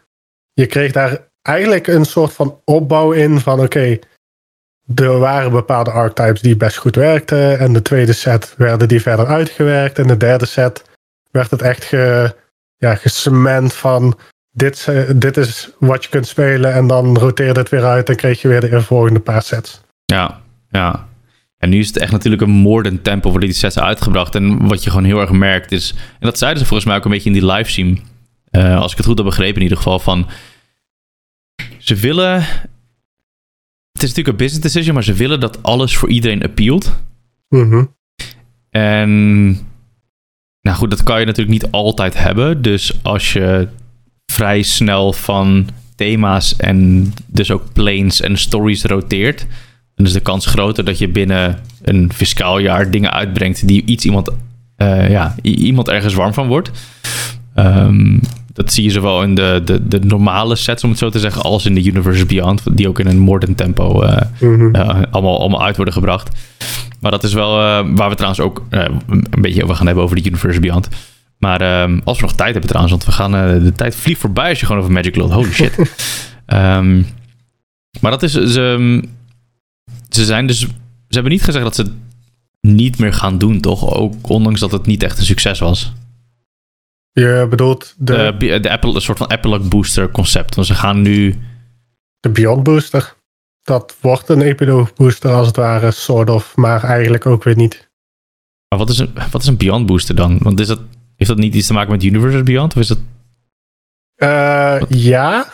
je kreeg daar eigenlijk een soort van opbouw in van oké, er waren bepaalde archetypes die best goed werkten. En de tweede set werden die verder uitgewerkt. En de derde set werd het echt ge, ja, gecement van dit, dit is wat je kunt spelen. En dan roteerde het weer uit en kreeg je weer de volgende paar sets. Ja, ja. En nu is het echt natuurlijk een moordend tempo worden die sets uitgebracht. En wat je gewoon heel erg merkt is... En dat zeiden ze volgens mij ook een beetje in die livestream. eh als ik het goed heb begrepen in ieder geval. Van, ze willen... Het is natuurlijk een business decision, maar ze willen dat alles voor iedereen appealt. Mhm. En nou goed, dat kan je natuurlijk niet altijd hebben. Dus als je vrij snel van thema's en dus ook planes en stories roteert, dan is de kans groter dat je binnen een fiscaal jaar dingen uitbrengt die iets iemand, eh, ja, iemand ergens warm van wordt. Ehm, dat zie je zowel in de, de, de normale sets, om het zo te zeggen, als in de Universe Beyond, die ook in een moordend tempo eh, Mhm. eh, allemaal, allemaal uit worden gebracht. Maar dat is wel eh, waar we trouwens ook een beetje over gaan hebben over de Universe Beyond. Maar ehm, als we nog tijd hebben trouwens, want we gaan de tijd vliegt voorbij als je gewoon over Magic lult. Holy shit. *laughs* Ehm, maar dat is, ze, ze zijn dus, ze hebben niet gezegd dat ze het niet meer gaan doen, toch? Ook ondanks dat het niet echt een succes was. Je bedoelt de, De, de, Apple, een soort van Apple Booster concept. Want ze gaan nu de Beyond Booster. Dat wordt een Epilogue Booster als het ware, soort of, maar eigenlijk ook weer niet. Maar wat is een, wat is een Beyond Booster dan? Want is dat, heeft dat niet iets te maken met Universe Beyond? Of is dat... Eh, ja.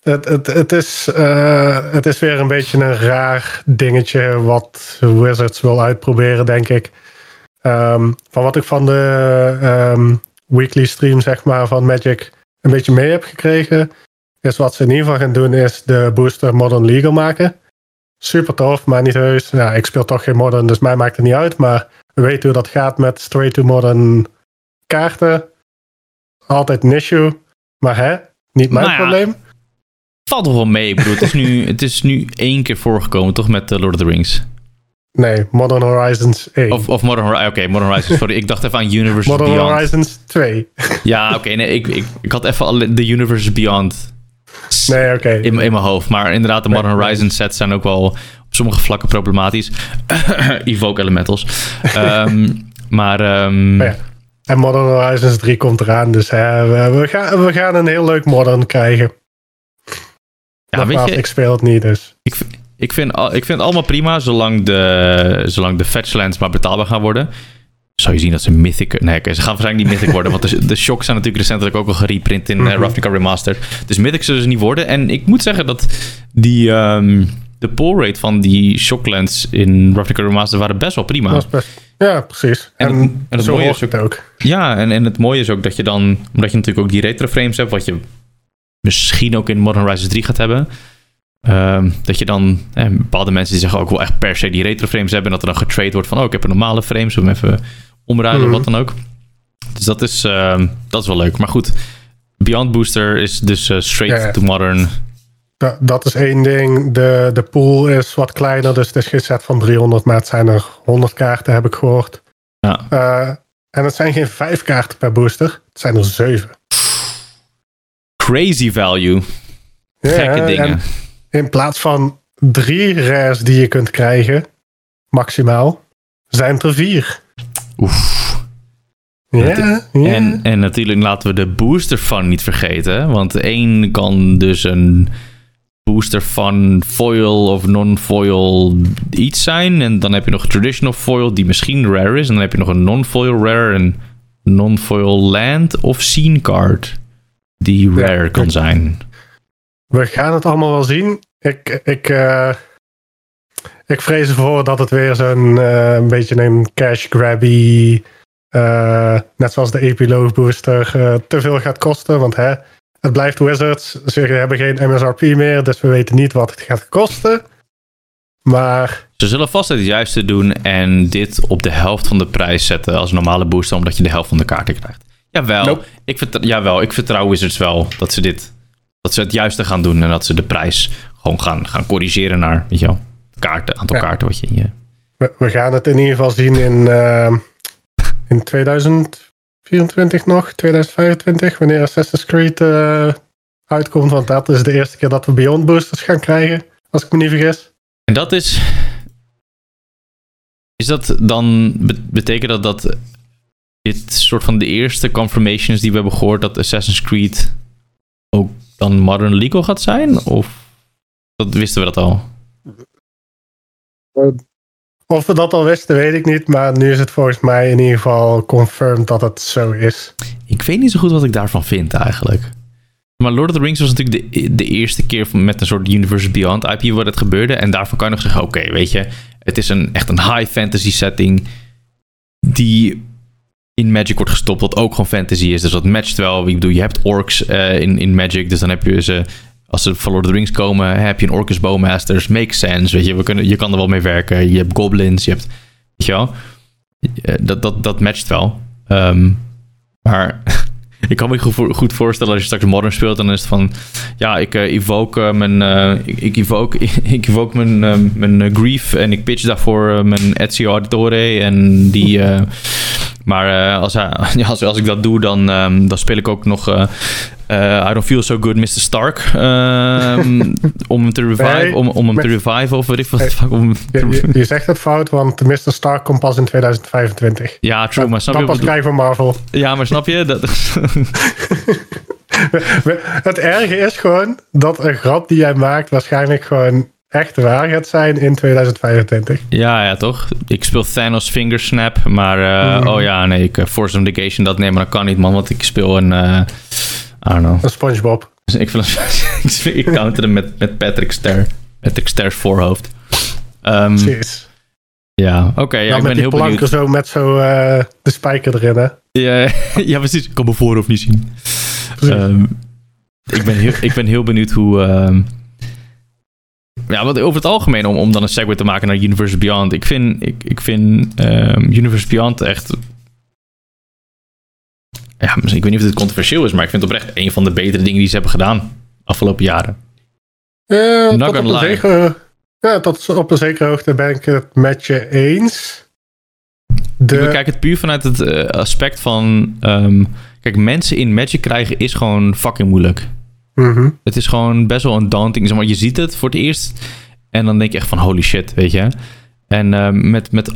Het, het, het, is, eh, het is weer een beetje een raar dingetje wat Wizards wil uitproberen, denk ik. Ehm, van wat ik van de ehm, weekly stream, zeg maar, van Magic een beetje mee heb gekregen, is wat ze in ieder geval gaan doen, is de booster Modern Legal maken. Super tof, maar niet heus. Ja, ik speel toch geen Modern, dus mij maakt het niet uit. Maar we weten hoe dat gaat met straight to Modern kaarten. Altijd een issue. Maar hè, niet mijn Nou ja. probleem. Valt toch wel mee. Ik bedoel, het is nu, *laughs* het is nu één keer voorgekomen, toch? Met eh, Lord of the Rings. Nee, Modern Horizons 1. Of, of Modern Horizons. Oké, Modern Horizons. Sorry, ik dacht even aan Universe Modern Beyond. Horizons 2. Ja, oké. nee, ik, ik, ik had even alle- de Universe Beyond Nee, oké. in, in mijn hoofd. Maar inderdaad, de Modern nee. Horizons sets zijn ook wel op sommige vlakken problematisch. *coughs* Evoke Elementals. Ehm, maar ehm, Maar ja. En Modern Horizons 3 komt eraan. Dus hè, we, we gaan, we gaan een heel leuk Modern krijgen. ja, weet je, ik speel het niet, dus. Ik, ik, vind, al- ik vind het allemaal prima, zolang de, zolang de fetchlands maar betaalbaar gaan worden. Zou je zien dat ze mythic... Nee, ze gaan waarschijnlijk niet mythic worden, want de, de shocks zijn natuurlijk recentelijk ook al gereprint in eh, Mhm. Ravnica Remastered. Dus mythic zullen ze niet worden. En ik moet zeggen dat die, ehm, de pull rate van die shocklands in Ravnica Remastered waren best wel prima. Dat is best, ja, precies. En En, het- en het mooie is ook. Ja, en, en het mooie is ook dat je dan, omdat je natuurlijk ook die retro frames hebt, wat je misschien ook in Modern Horizons 3 gaat hebben, ehm, dat je dan, eh, bepaalde mensen die zeggen ook wel echt per se die retro frames hebben, en dat er dan getrade wordt van, oh, ik heb een normale frame, zullen we hem even omruilen, Mhm. wat dan ook. Dus dat is, ehm, dat is wel leuk. Maar goed, Beyond Booster is dus eh, straight to modern. Da- dat is één ding. De, de pool is wat kleiner, dus het is geen set van 300, maar het zijn er 100 kaarten, heb ik gehoord. Ja. Eh, en het zijn geen vijf kaarten per booster, het zijn er zeven. Crazy value. Gekke en dingen. In plaats van drie rares die je kunt krijgen, maximaal, zijn het er vier. Oef. Ja. En, en natuurlijk laten we de booster van niet vergeten. Want één kan dus een booster van foil of non-foil iets zijn. En dan heb je nog traditional foil die misschien rare is. En dan heb je nog een non-foil rare en non-foil land of scene card die Ja, rare kan zijn. We gaan het allemaal wel zien. Ik, ik, eh, ik vrees ervoor dat het weer zo'n eh, een beetje een cash grabby, eh, net zoals de epiloog booster, eh, te veel gaat kosten. Want hè, het blijft Wizards. Ze hebben geen MSRP meer, dus we weten niet wat het gaat kosten. Maar Ze zullen vast het juiste doen en dit op de helft van de prijs zetten als normale booster, omdat je de helft van de kaarten krijgt. Jawel, Nope. ik, vertrouw, jawel ik vertrouw Wizards wel dat ze dit, dat ze het juiste gaan doen en dat ze de prijs gewoon gaan, gaan corrigeren naar, weet je wel, kaarten, aantal Ja. kaarten wat je in je... we, we gaan het in ieder geval zien in, eh, in 2024 nog, 2025, wanneer Assassin's Creed eh, uitkomt. Want dat is de eerste keer dat we Beyond Boosters gaan krijgen, als ik me niet vergis. En dat is. Is dat dan. be- betekent dat dat. Dit soort van de eerste confirmations die we hebben gehoord dat Assassin's Creed. ook dan Modern Legal gaat zijn? Of. Dat wisten we dat al? Of we dat al wisten, weet ik niet. Maar nu is het volgens mij in ieder geval confirmed dat het zo is. Ik weet niet zo goed wat ik daarvan vind eigenlijk. Maar Lord of the Rings was natuurlijk de, de eerste keer van- met een soort Universe Beyond IP waar het gebeurde. En daarvan kan je nog zeggen, oké, weet je, het is een, echt een high fantasy setting die in Magic wordt gestopt, wat ook gewoon fantasy is. Dus dat matcht wel. Ik bedoel, je hebt orcs eh, in, in Magic, dus dan heb je ze... Als ze van Lord of the Rings komen, heb je een Orcus Bowmasters. Makes sense, weet je. We kunnen, je kan er wel mee werken. Je hebt goblins, je hebt... Weet je wel? Eh, Dat, dat, dat matcht wel. Ehm, maar *laughs* ik kan me goed, voor- goed voorstellen als je straks Modern speelt, dan is het van... Ja, ik eh, evoke mijn... ik, evoke, *laughs* ik evoke mijn, mijn Grief en ik pitch daarvoor mijn Ezio Auditore en die... maar eh, als, hij, *laughs* ja, als, als ik dat doe, dan, ehm, dan speel ik ook nog... eh, eh, I don't feel so good, Mr. Stark. ehm, *laughs* om hem te revive, Nee, om, om hem te revive of weet ik wat. Hey, om, Je, je, je zegt het fout, want Mr. Stark komt pas in 2025. ja, true, maar snap Dan je? pas krijgen we Marvel. Ja, maar snap je? Dat, *laughs* Het erge is gewoon dat een grap die jij maakt waarschijnlijk gewoon echt waar gaat zijn in 2025. Ja, ja, toch? Ik speel Thanos Fingersnap, maar eh, Mhm. oh ja, nee, ik uh, Force of Negation, dat maar dat kan niet, man, want ik speel een, eh I don't know. Een SpongeBob. Dus ik, wil, *laughs* ik counter hem met, met Patrick Ster, Patrick Ster's voorhoofd. Precies. ja, oké, ja, ik ben heel benieuwd. zo met zo eh, de spijker erin, hè? Ja, *laughs* ja, precies. Ik kan mijn voorhoofd niet zien. Ehm, ik, ben heel, ik ben heel benieuwd hoe. ehm, ja, wat over het algemeen, om, om dan een segue te maken naar Universe Beyond. Ik vind, ik, ik vind ehm, Universe Beyond echt. Ja, misschien- ik weet niet of dit controversieel is, maar ik vind het oprecht een van de betere dingen die ze hebben gedaan afgelopen jaren. Not tot, op gonna een zekere, ja, tot op een zekere hoogte ben ik het met je eens. De, Ik bekijk het puur vanuit het eh, aspect van. ehm, kijk, mensen in Magic krijgen is gewoon fucking moeilijk. Mhm. Het is gewoon best wel een daunting. Zeg maar, je ziet het voor het eerst. En dan denk je echt van holy shit, weet je. En ehm, met, met.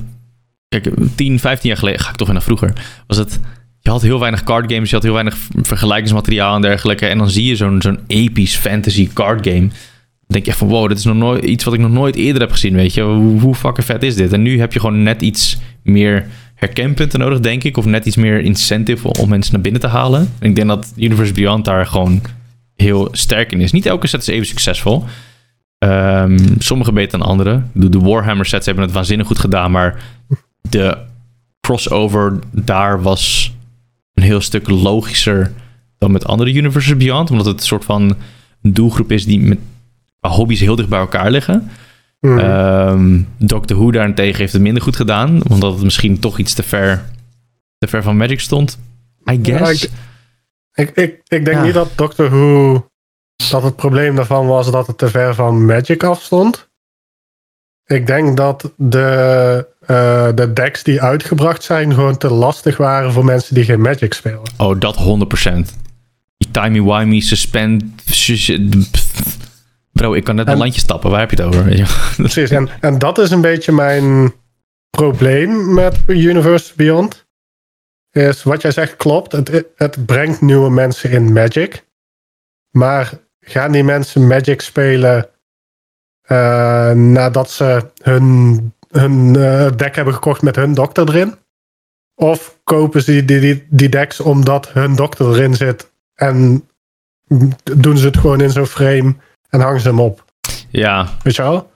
Kijk, 10, 15 jaar geleden, ga ik toch weer naar vroeger. Was het. Je had heel weinig card games, je had heel weinig vergelijkingsmateriaal en dergelijke. En dan zie je zo'n zo'n episch fantasy card game. Dan denk je echt van wow, dit is nog nooit iets wat ik nog nooit eerder heb gezien, weet je. Hoe, hoe fucking vet is dit? En nu heb je gewoon net iets meer herkenpunten nodig, denk ik. Of net iets meer incentive om mensen naar binnen te halen. En ik denk dat Universe Beyond daar gewoon heel sterk in is. Niet elke set is even succesvol. Ehm, sommige beter dan andere. De, de Warhammer sets hebben het waanzinnig goed gedaan, maar de crossover daar was een heel stuk logischer dan met andere Universes Beyond, omdat het een soort van doelgroep is die met hobby's heel dicht bij elkaar liggen. Mhm. Ehm, Doctor Who daarentegen heeft het minder goed gedaan, omdat het misschien toch iets te ver, te ver van Magic stond. I guess. Ja, Ik, ik, ik denk Ja. niet dat Doctor Who. dat het probleem daarvan was dat het te ver van Magic afstond. Ik denk dat de, eh, de decks die uitgebracht zijn gewoon te lastig waren voor mensen die geen Magic spelen. Oh, dat 100%. Die timey-wimey, suspend... Bro, ik kan net een En- landje stappen. Waar heb je het over? Weet je? Precies, en, en dat is een beetje mijn, probleem met Universe Beyond is wat jij zegt klopt. Het, het brengt nieuwe mensen in Magic. Maar gaan die mensen Magic spelen uh, nadat ze hun, hun uh, deck hebben gekocht met hun dokter erin? Of kopen ze die, die, die decks omdat hun dokter erin zit en doen ze het gewoon in zo'n frame en hangen ze hem op? Ja. Weet je wel?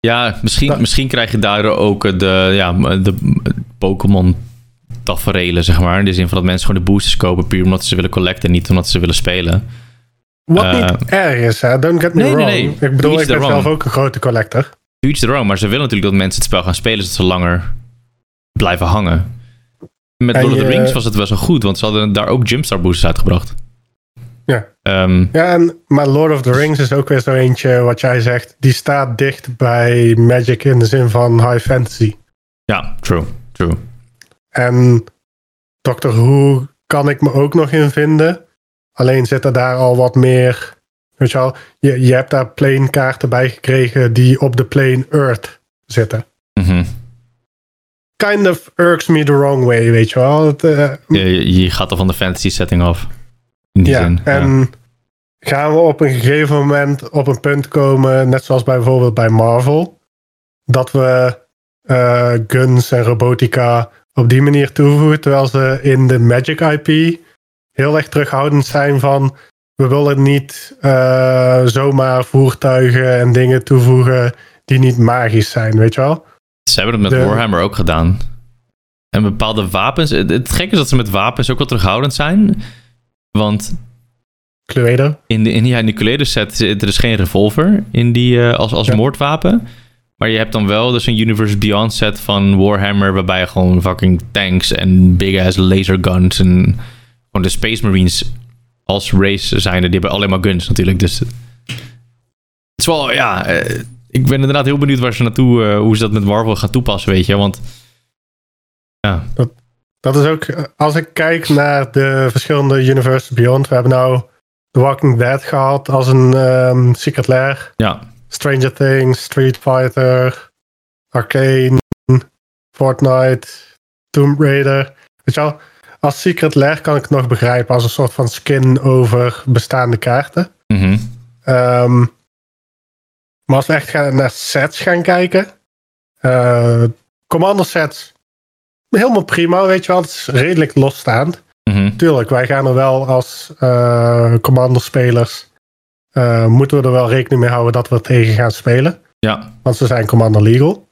Ja, misschien, misschien krijg je daar ook de, ja, de Pokémon taferelen, zeg maar. In de zin van dat mensen gewoon de boosters kopen puur omdat ze willen collecten, niet omdat ze willen spelen. Wat uh, niet erg is, hè? Don't get me nee, wrong. Nee, nee. Ik bedoel, ik ben zelf ook een grote collector. Each the wrong, maar ze willen natuurlijk dat mensen het spel gaan spelen zodat ze langer blijven hangen. Met Lord of the Rings was het wel zo goed, want ze hadden daar ook Jumpstart boosters uitgebracht. Ja. Um, ja, en, maar Lord of the Rings is ook weer zo eentje, wat jij zegt, die staat dicht bij Magic in de zin van high fantasy. Ja, true, true. En Doctor Who kan ik me ook nog in vinden. Alleen zitten daar al wat meer. Weet je wel, je, je hebt daar plane kaarten bij gekregen die op de plane Earth zitten. Mm Kind of irks me the wrong way, weet je wel. Het, uh, je, je, gaat er van de fantasy setting af. In die ja, zin. En gaan we op een gegeven moment op een punt komen, net zoals bijvoorbeeld bij Marvel, dat we uh, guns en robotica op die manier toevoegen. Terwijl ze in de Magic IP heel erg terughoudend zijn van we willen niet uh, zomaar voertuigen en dingen toevoegen die niet magisch zijn, weet je wel? Ze hebben het met Warhammer ook gedaan. En bepaalde wapens. Het, het gekke is dat ze met wapens ook wel terughoudend zijn. Want. Cluedo? In de, in, ja, in de Cluedo set zit er is geen revolver in die, uh, als, als moordwapen. Maar je hebt dan wel dus een Universe Beyond set van Warhammer, waarbij je gewoon fucking tanks en big ass laser guns en gewoon de Space Marines als race zijn. Die hebben alleen maar guns natuurlijk. Dus het is wel, ja, eh, ik ben inderdaad heel benieuwd waar ze naartoe, uh, hoe ze dat met Marvel gaan toepassen, weet je. Want ja. Dat, dat is ook, als ik kijk naar de verschillende Universe Beyond, we hebben nou The Walking Dead gehad als een um, Secret Lair. Ja. Stranger Things, Street Fighter, Arcane, Fortnite, Tomb Raider. Weet je wel, als Secret Lair kan ik het nog begrijpen als een soort van skin over bestaande kaarten. Mm maar als we echt gaan naar sets gaan kijken, uh, commander sets, helemaal prima, weet je wel. Het is redelijk losstaand. Mm Tuurlijk, wij gaan er wel als uh, commander spelers uh, moeten we er wel rekening mee houden dat we tegen gaan spelen. Ja. Want ze zijn Commander Legal.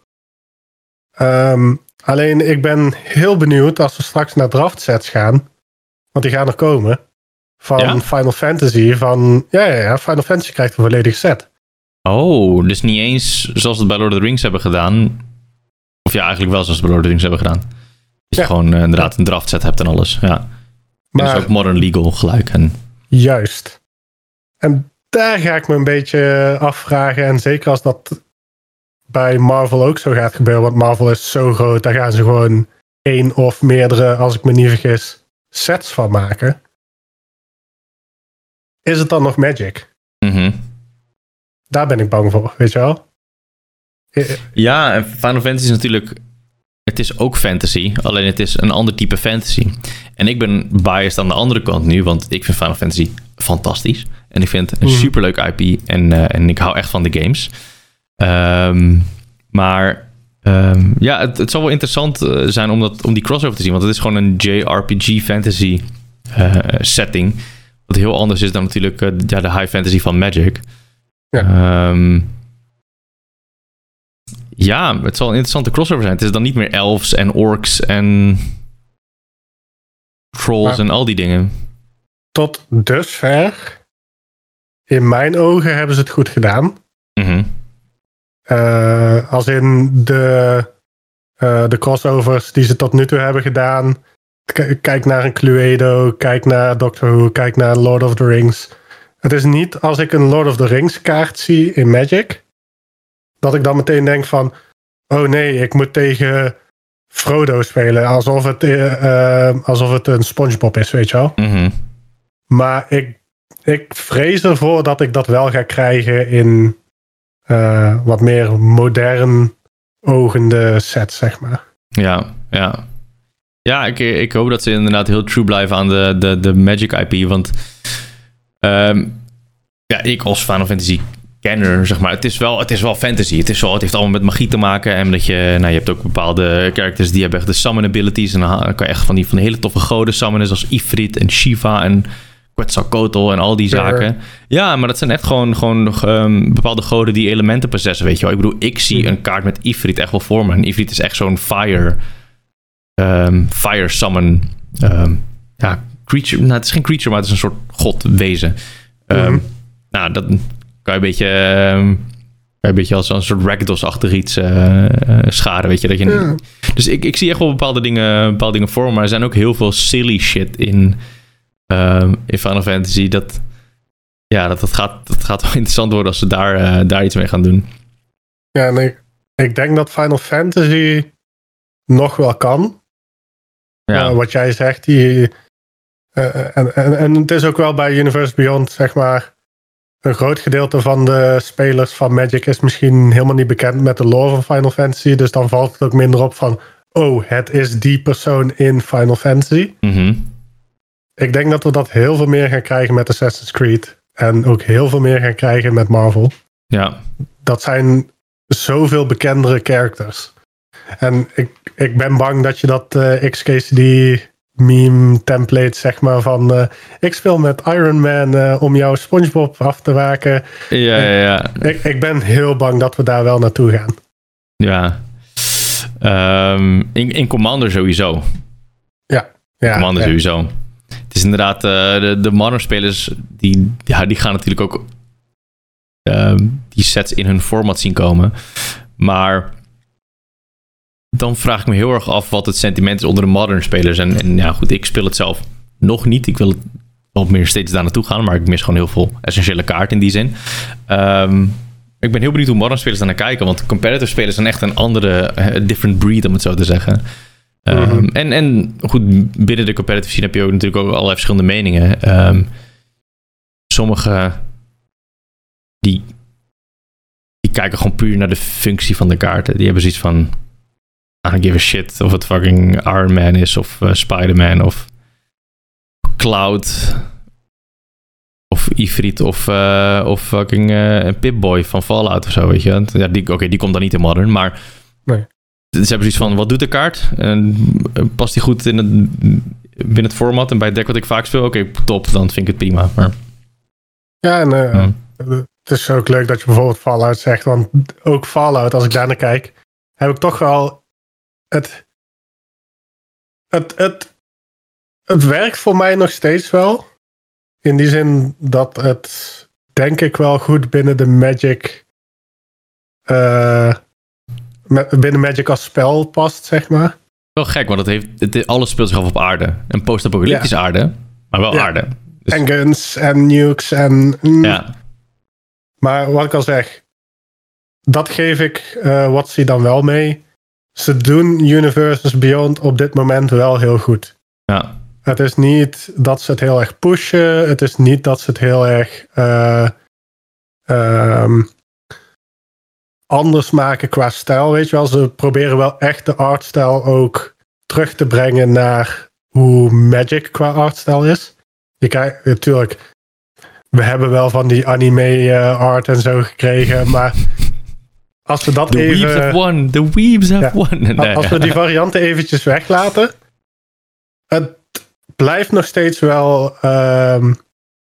Um, alleen ik ben heel benieuwd als we straks naar draft sets gaan. Want die gaan er komen. Van ja? Final Fantasy. Van, ja, ja, ja, Final Fantasy krijgt een volledige set. Oh, dus niet eens zoals het bij Lord of the Rings hebben gedaan. Of ja, eigenlijk wel zoals het bij Lord of the Rings hebben gedaan. Dat je gewoon uh, inderdaad een draft set hebt en alles. Ja. Maar, dus ook Modern Legal gelijk. En... Juist. En daar ga ik me een beetje afvragen. En zeker als dat bij Marvel ook zo gaat gebeuren. Want Marvel is zo groot. Daar gaan ze gewoon één of meerdere, als ik me niet vergis, sets van maken. Is het dan nog Magic? Mhm. Daar ben ik bang voor, weet je wel? Ja, en Final Fantasy is natuurlijk het is ook fantasy, alleen het is een ander type fantasy. En ik ben biased aan de andere kant nu, want ik vind Final Fantasy fantastisch. En ik vind het een mm. superleuk IP en, uh, en ik hou echt van de games. Um, maar um, ja, het, het zal wel interessant uh, zijn om, dat, om die crossover te zien, want het is gewoon een JRPG fantasy uh, setting. Wat heel anders is dan natuurlijk ja, de high fantasy van Magic. Ja. Um, ja, het zal een interessante crossover zijn. Het is dan niet meer elves en orks en trolls en al die dingen. Tot dusver, in mijn ogen, hebben ze het goed gedaan. Mm als in de, uh, de crossovers die ze tot nu toe hebben gedaan. kijk naar een Cluedo, kijk naar Doctor Who, kijk naar Lord of the Rings. Het is niet als ik een Lord of the Rings kaart zie in Magic dat ik dan meteen denk van, oh nee, ik moet tegen Frodo spelen. Alsof het, uh, alsof het een Spongebob is, weet je wel. Mm Maar ik, ik vrees ervoor dat ik dat wel ga krijgen in uh, wat meer modern ogende sets, zeg maar. Ja, ja. Ja, ik, ik hoop dat ze inderdaad heel true blijven aan de, de, de Magic IP. Want ehm, ja, ik als Final Fantasy kenner, zeg maar. Het is wel, het is wel fantasy. Het, is wel, het heeft allemaal met magie te maken. En dat je, nou, je hebt ook bepaalde characters die hebben echt de summon abilities. En dan kan je echt van die, van hele toffe goden summonen, zoals Ifrit en Shiva en Quetzalcoatl en al die zaken. Ja, maar dat zijn echt gewoon, gewoon um, bepaalde goden die elementen possessen, weet je wel. Ik bedoel, ik zie een kaart met Ifrit echt wel voor me. En Ifrit is echt zo'n fire, um, fire summon, um, ja, creature. Nou, het is geen creature, maar het is een soort godwezen. Mm Nou, dat kan je een beetje, een beetje als een soort ragdolls-achtig iets uh, scharen, weet je. Dat je Dus ik, ik zie echt wel bepaalde dingen, bepaalde dingen voor me. Maar er zijn ook heel veel silly shit in um, in Final Fantasy. Dat, ja, dat, dat, gaat, dat gaat wel *laughs* interessant worden als ze daar, uh, daar iets mee gaan doen. Ja, en ik, ik denk dat Final Fantasy nog wel kan. Ja. Uh, wat jij zegt, die, uh, en, en, en het is ook wel bij Universe Beyond, zeg maar. Een groot gedeelte van de spelers van Magic is misschien helemaal niet bekend met de lore van Final Fantasy. Dus dan valt het ook minder op van, oh, het is die persoon in Final Fantasy. Mm ik denk dat we dat heel veel meer gaan krijgen met Assassin's Creed. En ook heel veel meer gaan krijgen met Marvel. Ja. Dat zijn zoveel bekendere characters. En ik, ik ben bang dat je dat uh, eh, XKCD meme template, zeg maar, van uh, ik speel met Iron Man uh, om jouw SpongeBob af te waken. Ja, ja, ja. Ik, ik ben heel bang dat we daar wel naartoe gaan. Ja. Um, in, in Commander sowieso. Ja. ja Commander ja. sowieso is inderdaad, uh, de, de modern spelers, die, ja, die gaan natuurlijk ook uh, die sets in hun format zien komen. Maar dan vraag ik me heel erg af wat het sentiment is onder de modern spelers. En, ja, goed, ik speel het zelf nog niet. Ik wil het meer steeds daar naartoe gaan, maar ik mis gewoon heel veel essentiële kaarten in die zin. Um, ik ben heel benieuwd hoe modern spelers daar naar kijken, want competitive spelers zijn echt een andere, uh, different breed om het zo te zeggen. Um, en, en goed, binnen de competitive scene heb je ook natuurlijk ook allerlei verschillende meningen. Um, sommige die, die kijken gewoon puur naar de functie van de kaarten. Die hebben zoiets van, I don't give a shit of het fucking Iron Man is of uh, Spider-Man of Cloud of Ifrit of, uh, of fucking uh, Pip-Boy van Fallout of zo, weet je. Ja, die, Oké, die komt dan niet in Modern, maar... Ze hebben zoiets van, wat doet de kaart? En eh, past die goed in het, binnen het format? En bij het deck wat ik vaak speel, oké, top, dan vind ik het prima. Maar... Ja, en uh, het is ook leuk dat je bijvoorbeeld Fallout zegt. Want ook Fallout, als ik daar naar kijk, heb ik toch wel het... Het, het, het werkt voor mij nog steeds wel. In die zin dat het, denk ik, wel goed binnen de Magic... Uh, binnen Magic als spel past, zeg maar. Wel gek, want het heeft, het, alles speelt zich af op aarde. Een post-apocalyptische aarde, maar wel aarde. Dus... En guns en nukes en... Mm. Ja. Maar wat ik al zeg, dat geef ik uh, wat ze dan wel mee. Ze doen Universes Beyond op dit moment wel heel goed. Ja. Het is niet dat ze het heel erg pushen. Het is niet dat ze het heel erg uh, um, anders maken qua stijl. Weet je wel, ze proberen wel echt de artstijl ook terug te brengen naar hoe Magic qua artstijl is. Je kijkt natuurlijk, we hebben wel van die anime uh, art en zo gekregen, maar als we dat The even... Weebs have won, the Weebs have won. *laughs* Nee. Als we die varianten eventjes weglaten, het blijft nog steeds wel um,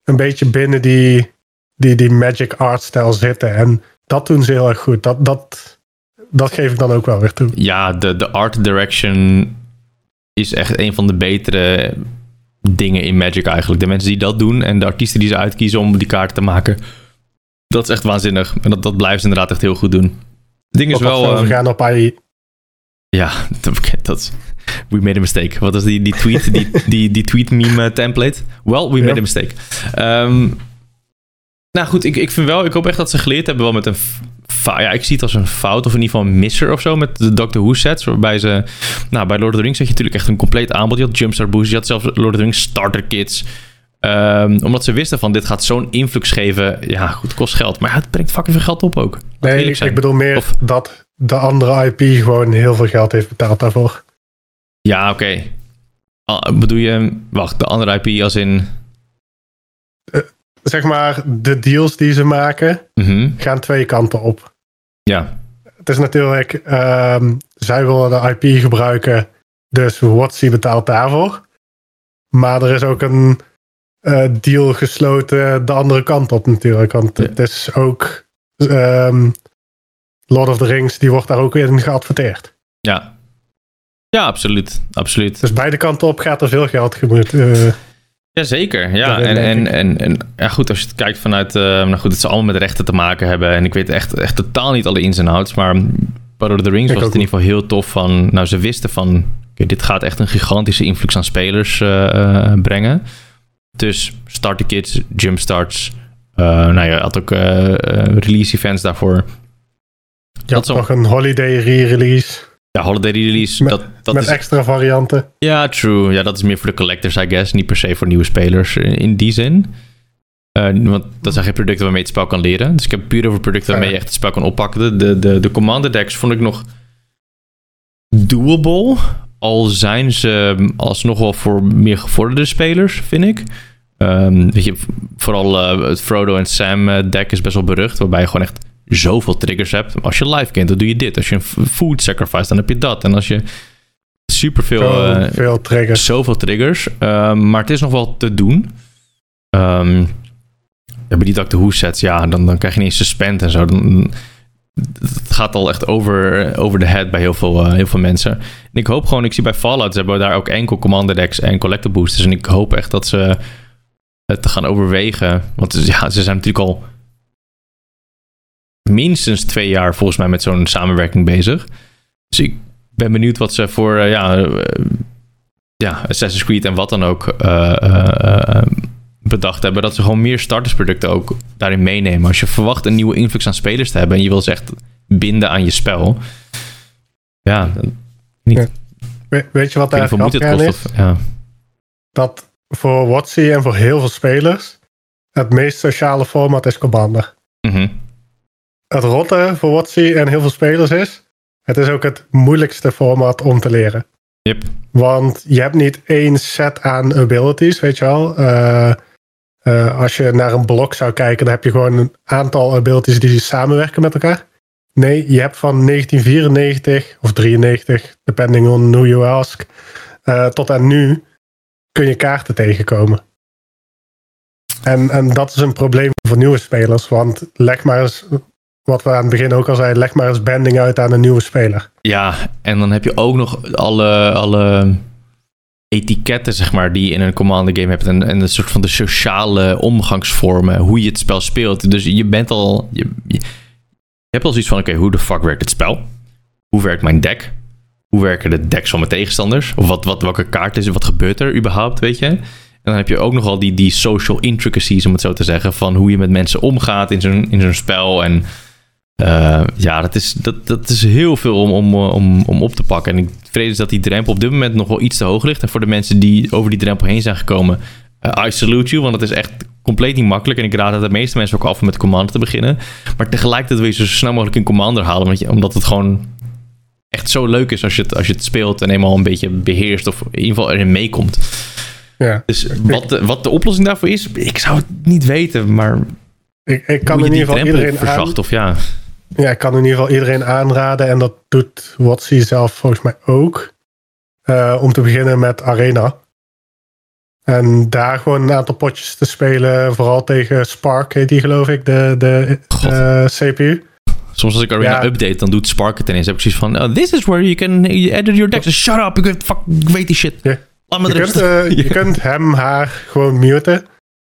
een beetje binnen die, die, die Magic art stijl zitten. En dat doen ze heel erg goed. Dat, dat, dat geef ik dan ook wel weer toe. Ja, de, de art direction is echt een van de betere dingen in Magic eigenlijk. De mensen die dat doen en de artiesten die ze uitkiezen om die kaarten te maken. Dat is echt waanzinnig. En dat, dat blijven ze inderdaad echt heel goed doen. Het ding is wel... We gaan op AI. Ja, *laughs* dat We made a mistake. Wat is die, die tweet, die, die, die tweet meme template? Well, we made a mistake. Um, nou goed, ik, ik vind wel, ik hoop echt dat ze geleerd hebben wel met een. Ja, ik zie het als een fout of in ieder geval een misser of zo met de Doctor Who sets. Waarbij ze. Nou, bij Lord of the Rings had je natuurlijk echt een compleet aanbod. Je had Jumpstart Boost, je had zelfs Lord of the Rings starter kits. Um, omdat ze wisten van dit gaat zo'n influx geven. Ja, goed, kost geld. Maar het brengt fucking veel geld op ook. nee, ik, ik, bedoel meer of, dat de andere IP gewoon heel veel geld heeft betaald daarvoor. Ja, oké. Ah, bedoel je, wacht, de andere IP als in... Zeg maar, de deals die ze maken Mhm. gaan twee kanten op. Ja, Het is natuurlijk, ehm, zij willen de IP gebruiken, dus WotC betaalt daarvoor. Maar er is ook een eh, deal gesloten de andere kant op natuurlijk. Want Ja. het is ook ehm, Lord of the Rings, die wordt daar ook in geadverteerd. ja. Ja, absoluut. Absoluut. Dus beide kanten op gaat er veel geld gemoeid. eh, Jazeker, ja. En, en, en, en ja, goed, als je het kijkt vanuit... eh, nou goed, het zal allemaal met rechten te maken hebben. En ik weet echt, echt totaal niet alle ins en outs. Maar Lord of the Rings Ik was het in ieder geval heel tof van... Nou, ze wisten van... dit gaat echt een gigantische invloed aan spelers eh, eh, brengen. Dus starter kits, jumpstarts... eh nou ja, je had ook release events daarvoor. je had nog een holiday re-release Ja, holiday release, Met- dat, dat met is extra varianten. Ja, true. Ja, dat is meer voor de collectors, I guess. Niet per se voor nieuwe spelers in, in die zin. Eh, want dat zijn geen producten waarmee je het spel kan leren. Dus ik heb het puur over producten waarmee je echt het spel kan oppakken. De, de, de, de commander decks vond ik nog doable. Al zijn ze alsnog wel voor meer gevorderde spelers, vind ik. Ehm, weet je, vooral eh, het Frodo en Sam eh, deck is best wel berucht. Waarbij je gewoon echt zoveel triggers hebt. Als je live kent, dan doe je dit. Als je een food sacrifice, dan heb je dat. En als je superveel... Zo eh, veel triggers. zoveel triggers. Ehm, maar het is nog wel te doen. Ehm ja, bij die Doctor Who sets, ja, dan, dan krijg je niet eens suspend en zo. Dan, het gaat al echt over, over de head bij heel veel, eh, heel veel mensen. En ik hoop gewoon, ik zie bij Fallout, ze hebben daar ook enkel commander decks en collector boosters. En ik hoop echt dat ze het gaan overwegen. Want ja, ze zijn natuurlijk al minstens twee jaar volgens mij met zo'n samenwerking bezig. Dus ik ben benieuwd wat ze voor, eh, ja, eh, ja, Assassin's Creed en wat dan ook eh, bedacht hebben. Dat ze gewoon meer startersproducten ook daarin meenemen. Als je verwacht een nieuwe influx aan spelers te hebben en je wil ze echt binden aan je spel. Ja, We- weet je wat daar niet grappig het kost. Of, ja. Dat voor WotC en voor heel veel spelers het meest sociale format is Commander. Mhm. Het rotte voor WotC en heel veel spelers is, het is ook het moeilijkste format om te leren. Yep. Want je hebt niet één set aan abilities, weet je wel. Eh, eh, als je naar een blok zou kijken, dan heb je gewoon een aantal abilities die samenwerken met elkaar. Nee, je hebt van 1994 of 93, depending on who you ask, eh, tot aan nu kun je kaarten tegenkomen. En, en dat is een probleem voor nieuwe spelers, want leg maar eens, wat we aan het begin ook al zeiden, leg maar eens banding uit aan een nieuwe speler. Ja, en dan heb je ook nog alle, alle etiketten, zeg maar, die je in een commander game hebt. En, en een soort van de sociale omgangsvormen, hoe je het spel speelt. Dus je bent al. Je hebt al zoiets van: oké, hoe de fuck werkt het spel? Hoe werkt mijn deck? Hoe werken de decks van mijn tegenstanders? Of wat, wat, welke kaart is er? Wat gebeurt er überhaupt, weet je? En dan heb je ook nogal die, die social intricacies, om het zo te zeggen, van hoe je met mensen omgaat in zo'n, in zo'n spel. En eh, ja, dat is, dat, dat is heel veel om, om, om, om op te pakken. En ik vrees dat die drempel op dit moment nog wel iets te hoog ligt. En voor de mensen die over die drempel heen zijn gekomen, eh, I salute you, want het is echt compleet niet makkelijk. En ik raad het de meeste mensen ook af om met Commander te beginnen. Maar tegelijkertijd wil je zo snel mogelijk een Commander halen, want je, omdat het gewoon echt zo leuk is als je, het, als je het speelt en eenmaal een beetje beheerst of in ieder geval erin meekomt. Ja. Dus wat de, wat de oplossing daarvoor is, ik zou het niet weten, maar Ik, ik kan in ieder geval iedereen aan, verzacht of ja. Ja, ik kan in ieder geval iedereen aanraden, en dat doet Watsi zelf volgens mij ook, eh, om te beginnen met Arena. En daar gewoon een aantal potjes te spelen, vooral tegen Spark heet die geloof ik, de, de eh, CPU. Soms als ik Arena Ja. update, dan doet Spark het ineens. heb ik zoiets van, oh, this is where you can edit your decks. Shut up, ik weet, fuck, ik weet die shit. Ja. Laat me Je kunt, eh, je *laughs* kunt hem, haar gewoon muten.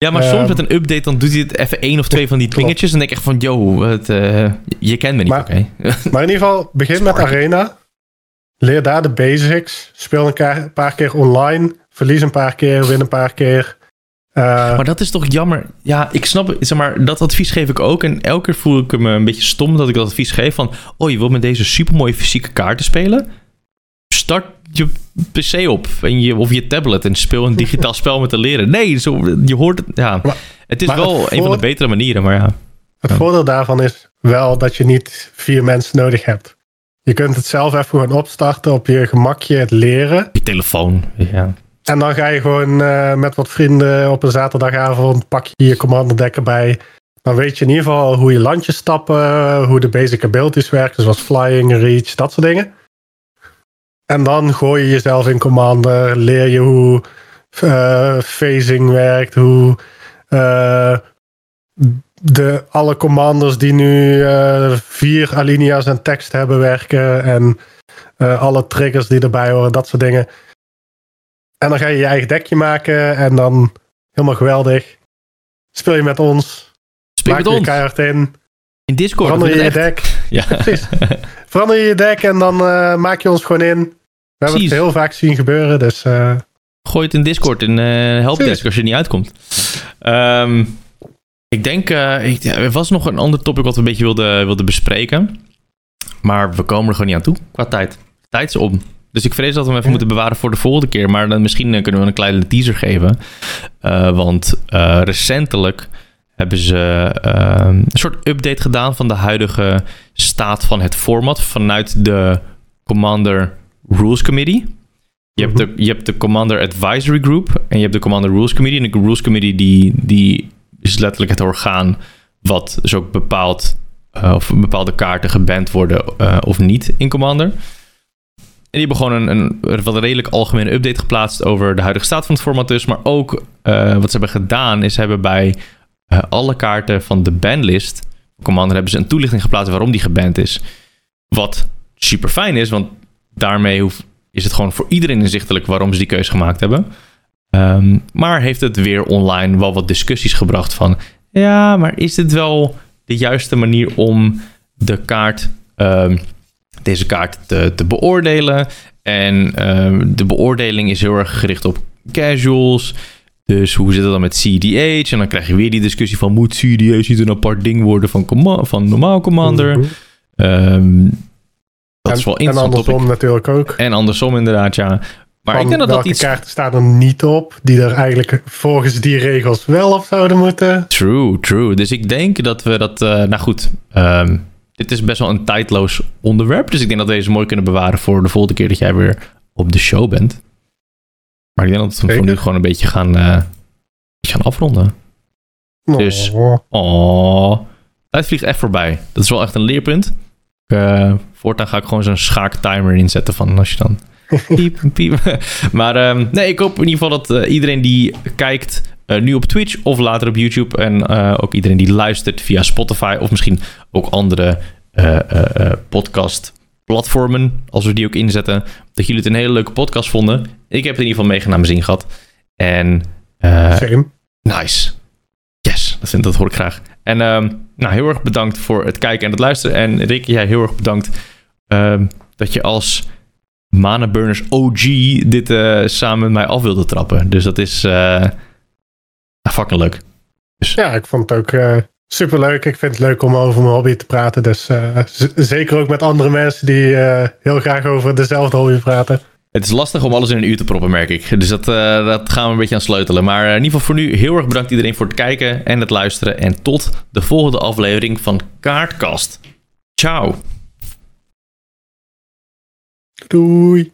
Ja, maar ehm, soms met een update, dan doet hij het even één of twee van die dingetjes. En denk ik echt van, yo, het, eh, je kent me niet, Maar- oké? *laughs* Maar in ieder geval, begin met. Arena. Leer daar de basics. Speel een paar keer online. Verlies een paar keer, win een paar keer. Eh, Maar dat is toch jammer. Ja, ik snap, zeg maar, dat advies geef ik ook. En elke keer voel ik me een beetje stom dat ik dat advies geef van... Oh, je wilt met deze supermooie fysieke kaarten spelen? Start je PC op en je, of je tablet en speel een digitaal spel met te leren. Nee, zo, je hoort het. Ja, Maar- het is wel het een van de betere manieren, maar ja. Het voordeel daarvan is wel dat je niet vier mensen nodig hebt. Je kunt het zelf even gewoon opstarten op je gemakje, het leren. Je telefoon, ja. En dan ga je gewoon uh, met wat vrienden op een zaterdagavond, pak je je commander deck erbij. Dan weet je in ieder geval hoe je landjes stappen, hoe de basic abilities werken, zoals flying, reach, dat soort dingen. En dan gooi je jezelf in commander, leer je hoe uh, phasing werkt, hoe uh, de, alle commanders die nu uh, vier alinea's en tekst hebben werken en alle triggers die erbij horen, dat soort dingen. En dan ga je je eigen dekje maken en dan helemaal geweldig. Speel je met ons. Speel met ons. keihard in. In Discord. Verander je je deck. *laughs* Ja. Precies. Verander je je deck en dan maak je ons gewoon in. We hebben het heel vaak zien gebeuren, dus... Uh... Gooi het in Discord in uh, helpdesk als je er niet uitkomt. Um, ik denk, ik, er was nog een ander topic wat we een beetje wilden, wilden bespreken. Maar we komen er gewoon niet aan toe qua tijd. Tijd is om. Dus ik vrees dat we hem even moeten bewaren voor de volgende keer. Maar dan misschien kunnen we een kleine teaser geven. Uh, want recentelijk hebben ze uh, een soort update gedaan van de huidige staat van het format vanuit de Commander Rules Committee. Je hebt, de, je hebt de Commander Advisory Group en je hebt de Commander Rules Committee. En de Rules Committee die, die is letterlijk het orgaan wat dus ook bepaalt of bepaalde kaarten geband worden of niet in Commander. En die hebben gewoon een, een, wat redelijk algemene update geplaatst over de huidige staat van het format dus. Maar ook uh, wat ze hebben gedaan is hebben bij alle kaarten van de banlist Commander hebben ze een toelichting geplaatst waarom die geband is. Wat super fijn is, want daarmee hoef, is het gewoon voor iedereen inzichtelijk waarom ze die keuze gemaakt hebben. Um, maar heeft het weer online wel wat discussies gebracht van... Ja, maar is dit wel de juiste manier om de kaart... Um, deze kaart te, te beoordelen. En uh, de beoordeling is heel erg gericht op casuals. Dus hoe zit het dan met CDH? En dan krijg je weer die discussie van... moet CDH niet een apart ding worden van, van normaal commander? Mm -hmm. Dat en, is wel interessant. En andersom topic. natuurlijk ook. En andersom inderdaad, ja. Maar van ik denk dat welke dat iets... kaarten staan er niet op... die er eigenlijk volgens die regels wel op zouden moeten? True, true. Dus ik denk dat we dat... Uh, nou goed... Um, dit is best wel een tijdloos onderwerp. Dus ik denk dat we deze mooi kunnen bewaren voor de volgende keer dat jij weer op de show bent. Maar ik denk dat we voor nu gewoon een beetje gaan, uh, gaan afronden. Oh. Dus, oh, tijd vliegt echt voorbij. Dat is wel echt een leerpunt. Uh, voortaan ga ik gewoon zo'n schaaktimer inzetten van als je dan *laughs* piep, piep. *laughs* Maar um, nee, ik hoop in ieder geval dat uh, iedereen die kijkt uh, nu op Twitch of later op YouTube. En ook iedereen die luistert via Spotify of misschien ook andere podcast platformen, als we die ook inzetten, dat jullie het een hele leuke podcast vonden. Ik heb het in ieder geval mega naar mijn zin gehad. En Same. nice. Yes, dat, vind, dat hoor ik graag. En um, nou, heel erg bedankt voor het kijken en het luisteren. En Rick, jij heel erg bedankt um, dat je als Mana Burners OG dit samen met mij af wilde trappen. Dus dat is fucking leuk. Dus. Ja, ik vond het ook uh, super leuk. Ik vind het leuk om over mijn hobby te praten. Dus uh, zeker ook met andere mensen die uh, heel graag over dezelfde hobby praten. Het is lastig om alles in een uur te proppen, merk ik. Dus dat, dat gaan we een beetje aan sleutelen. Maar in ieder geval voor nu heel erg bedankt iedereen voor het kijken en het luisteren. En tot de volgende aflevering van Kaartkast. Ciao. Doei.